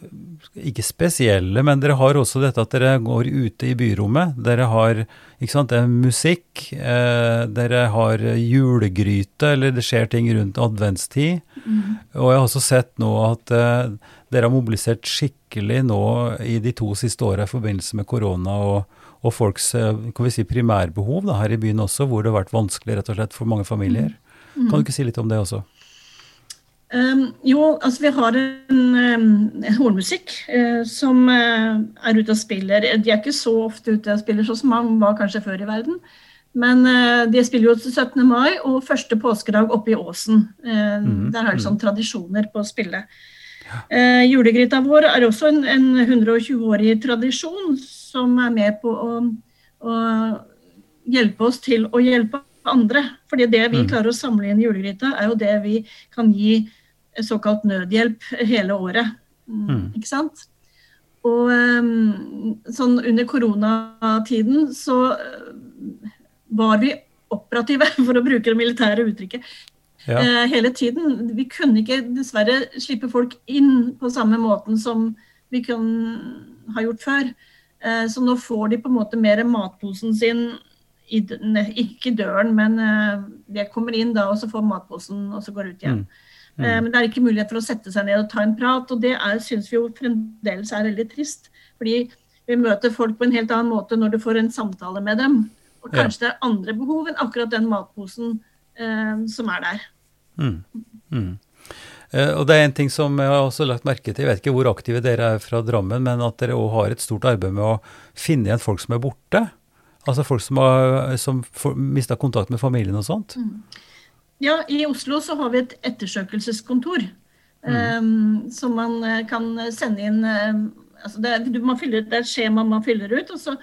ikke spesielle, men dere har også dette at dere går ute i byrommet. Dere har ikke sant, det er musikk, eh, dere har julegryte, eller det skjer ting rundt adventstid. Og jeg har også sett nå at eh, dere har mobilisert skikkelig nå i de to siste åra i forbindelse med korona og, og folks kan vi si, primærbehov da, her i byen også, hvor det har vært vanskelig rett og slett for mange familier. Kan du ikke si litt om det også? Um, jo, altså vi har en, um, en hornmusikk eh, som eh, er ute og spiller. De er ikke så ofte ute og spiller sånn som man var kanskje før i verden. Men eh, de spiller jo til 17. mai og første påskedag oppe i Åsen. Eh, Der er det sånn tradisjoner på å spille. Eh, julegryta vår er også en, en 120-årig tradisjon som er med på å, å hjelpe oss til å hjelpe andre. Fordi det vi klarer å samle inn i julegryta, er jo det vi kan gi såkalt nødhjelp hele året. Mm, Ikke sant? Og um, sånn under koronatiden så uh, var vi operative, for å bruke det militære uttrykket, Ja. eh, hele tiden. Vi kunne ikke dessverre slippe folk inn på samme måten som vi kunne ha gjort før. Eh, så nå får de på en måte mer matposen sin i, ikke i døren, men eh, de kommer inn da, og så får matposen, og så går ut igjen. Eh, men det er ikke mulighet for å sette seg ned og ta en prat, og det syns vi jo fremdeles er veldig trist. Fordi vi møter folk på en helt annen måte når du får en samtale med dem. Og Ja. kanskje det er andre behov enn akkurat den matposen eh, som er der. Mm. Mm. Eh, Og det er en ting som jeg har også lagt merke til, jeg vet ikke hvor aktive dere er fra Drammen, men at dere òg har et stort arbeid med å finne igjen folk som er borte. Altså folk som har som mista kontakt med familien og sånt. Ja, i Oslo så har vi et ettersøkelseskontor. eh, som man eh, kan sende inn eh, altså det, er, man fyller, det er et skjema man fyller ut. Og så,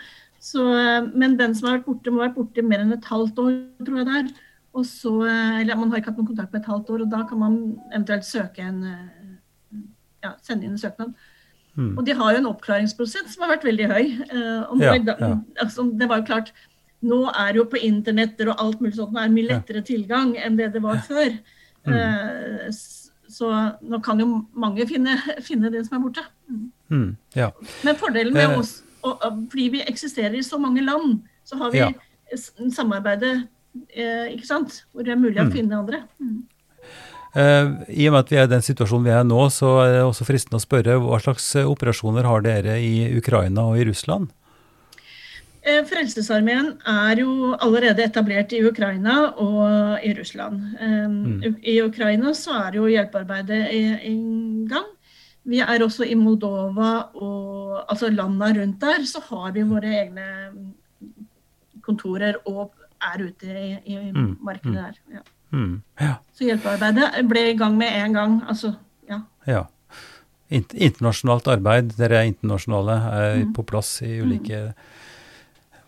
så, eh, men den som har vært borte, må ha vært borte mer enn et halvt år, tror jeg det er. Og så, eh, eller man har ikke hatt noen kontakt på et halvt år, og da kan man eventuelt søke en ja, sende inn en søknad. Mm. Og de har jo en oppklaringsprosent som har vært veldig høy. og Ja, ja. altså, det var jo klart, nå er jo på internetter og alt mulig sånt, nå er det mye lettere tilgang enn det det var før. Mm. så nå kan jo mange finne, finne den som er borte. Mm. Mm. Ja. Men fordelen med Eh. oss, og, og, fordi vi eksisterer i så mange land, så har vi Ja. samarbeidet, eh, ikke sant? Hvor det er mulig å finne andre. Mm. Eh, I og med at vi er i den situasjonen vi er nå, så er det også fristende å spørre hva slags eh, operasjoner har dere i Ukraina og i Russland? Eh, Frelsesarmeen er jo allerede etablert i Ukraina og i Russland. Mm. I Ukraina så er jo hjelpearbeidet i, i gang. Vi er også i Moldova og altså landa rundt der, så har vi våre egne kontorer og er ute i, i Mm, markedet der. Ja. Mm. Ja. Så hjelpearbeidet ble i gang med en gang. Altså, ja. ja. Internasjonalt arbeid, dere er internasjonale, er på plass i ulike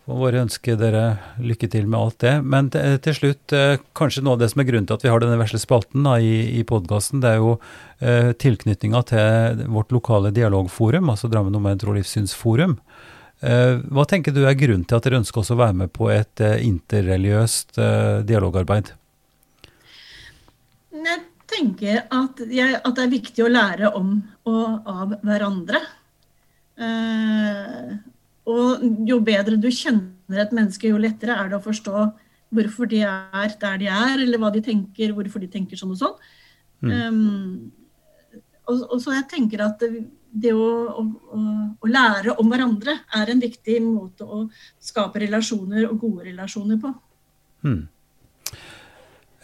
Og bare ønske dere lykke til med alt det. Men til, slutt, eh, kanskje noe av det som er grunnen til at vi har denne vesle spalten da, i, i podkasten, det er jo eh, tilknytninga til vårt lokale dialogforum, altså Drammen om tro- livssynsforum. Eh, hva tenker du er grunnen til at dere ønsker også å være med på et eh, interreligiøst eh, dialogarbeid? Jeg tenker at, jeg, at, det er viktig å lære om og av hverandre. Eh, og jo bedre du kjenner et menneske, jo lettere er det å forstå hvorfor de er der de er, eller hva de tenker, hvorfor de tenker sånn og sånn. Mm. Um, og, og, så jeg tenker at det, det å, å, å, lære om hverandre er en viktig måte å skape relasjoner og gode relasjoner på. Mm.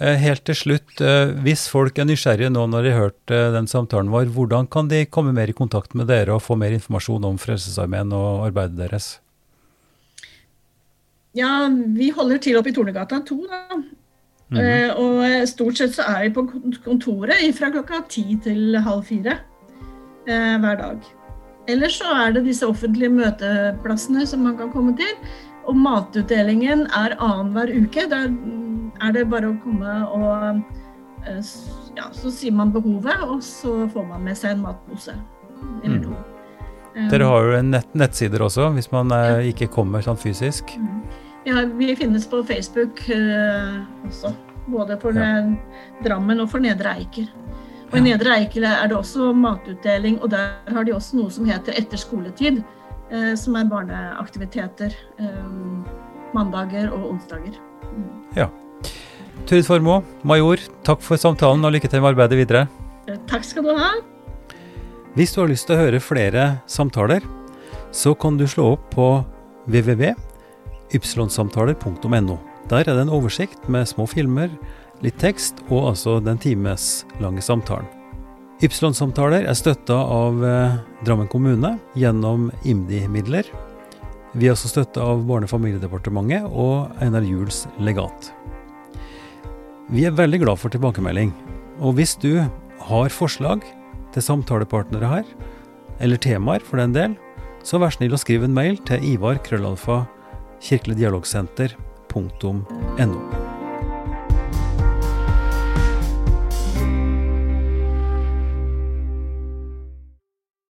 Eh, helt til slutt, eh, hvis folk er nysgjerrige nå når de har hørt eh, den samtalen vår, hvordan kan de komme mer i kontakt med dere og få mer informasjon om Frelsesarmeen og arbeidet deres? Ja, vi holder til oppe i Tornegata 2, da. Mm -hmm. og stort sett så er vi på kontoret fra klokka ti til halv fire hver dag. Ellers så er det disse offentlige møteplassene som man kan komme til. Og matutdelingen er annenhver uke. Det er det bare å komme og eh, ja, Så sier man behovet, og så får man med seg en matpose eller to. Mm. Dere har jo nett, nettsider også, hvis man ja. ikke kommer sånn fysisk? Mm. Ja, vi finnes på Facebook uh, også. Både for ja. Drammen og for Nedre Eiker. Og I Nedre Eiker er det også matutdeling, og der har de også noe som heter Etter skoletid. Uh, som er barneaktiviteter. Um, mandager og onsdager. Mm. Ja. Turid Formoe, major, takk for samtalen og lykke til med arbeidet videre. Eh, takk skal du ha. Hvis du har lyst til å høre flere samtaler, så kan du slå opp på www.ypsilonsamtaler.no. Der er det en oversikt med små filmer, litt tekst og altså den times lange samtalen. Ypsilon-samtaler er støtta av eh, Drammen kommune gjennom IMDi-midler. Vi er også støtta av Barne- og familiedepartementet og Einar Juels legat. Vi er veldig glad for tilbakemelding. Og hvis du har forslag til samtalepartnere her, eller temaer for den del, så vær snill å skrive en mail til ivar.krøllalfa.kirkeligdialogsenter.no. krøllalfa kirkeligdialogsenter.no.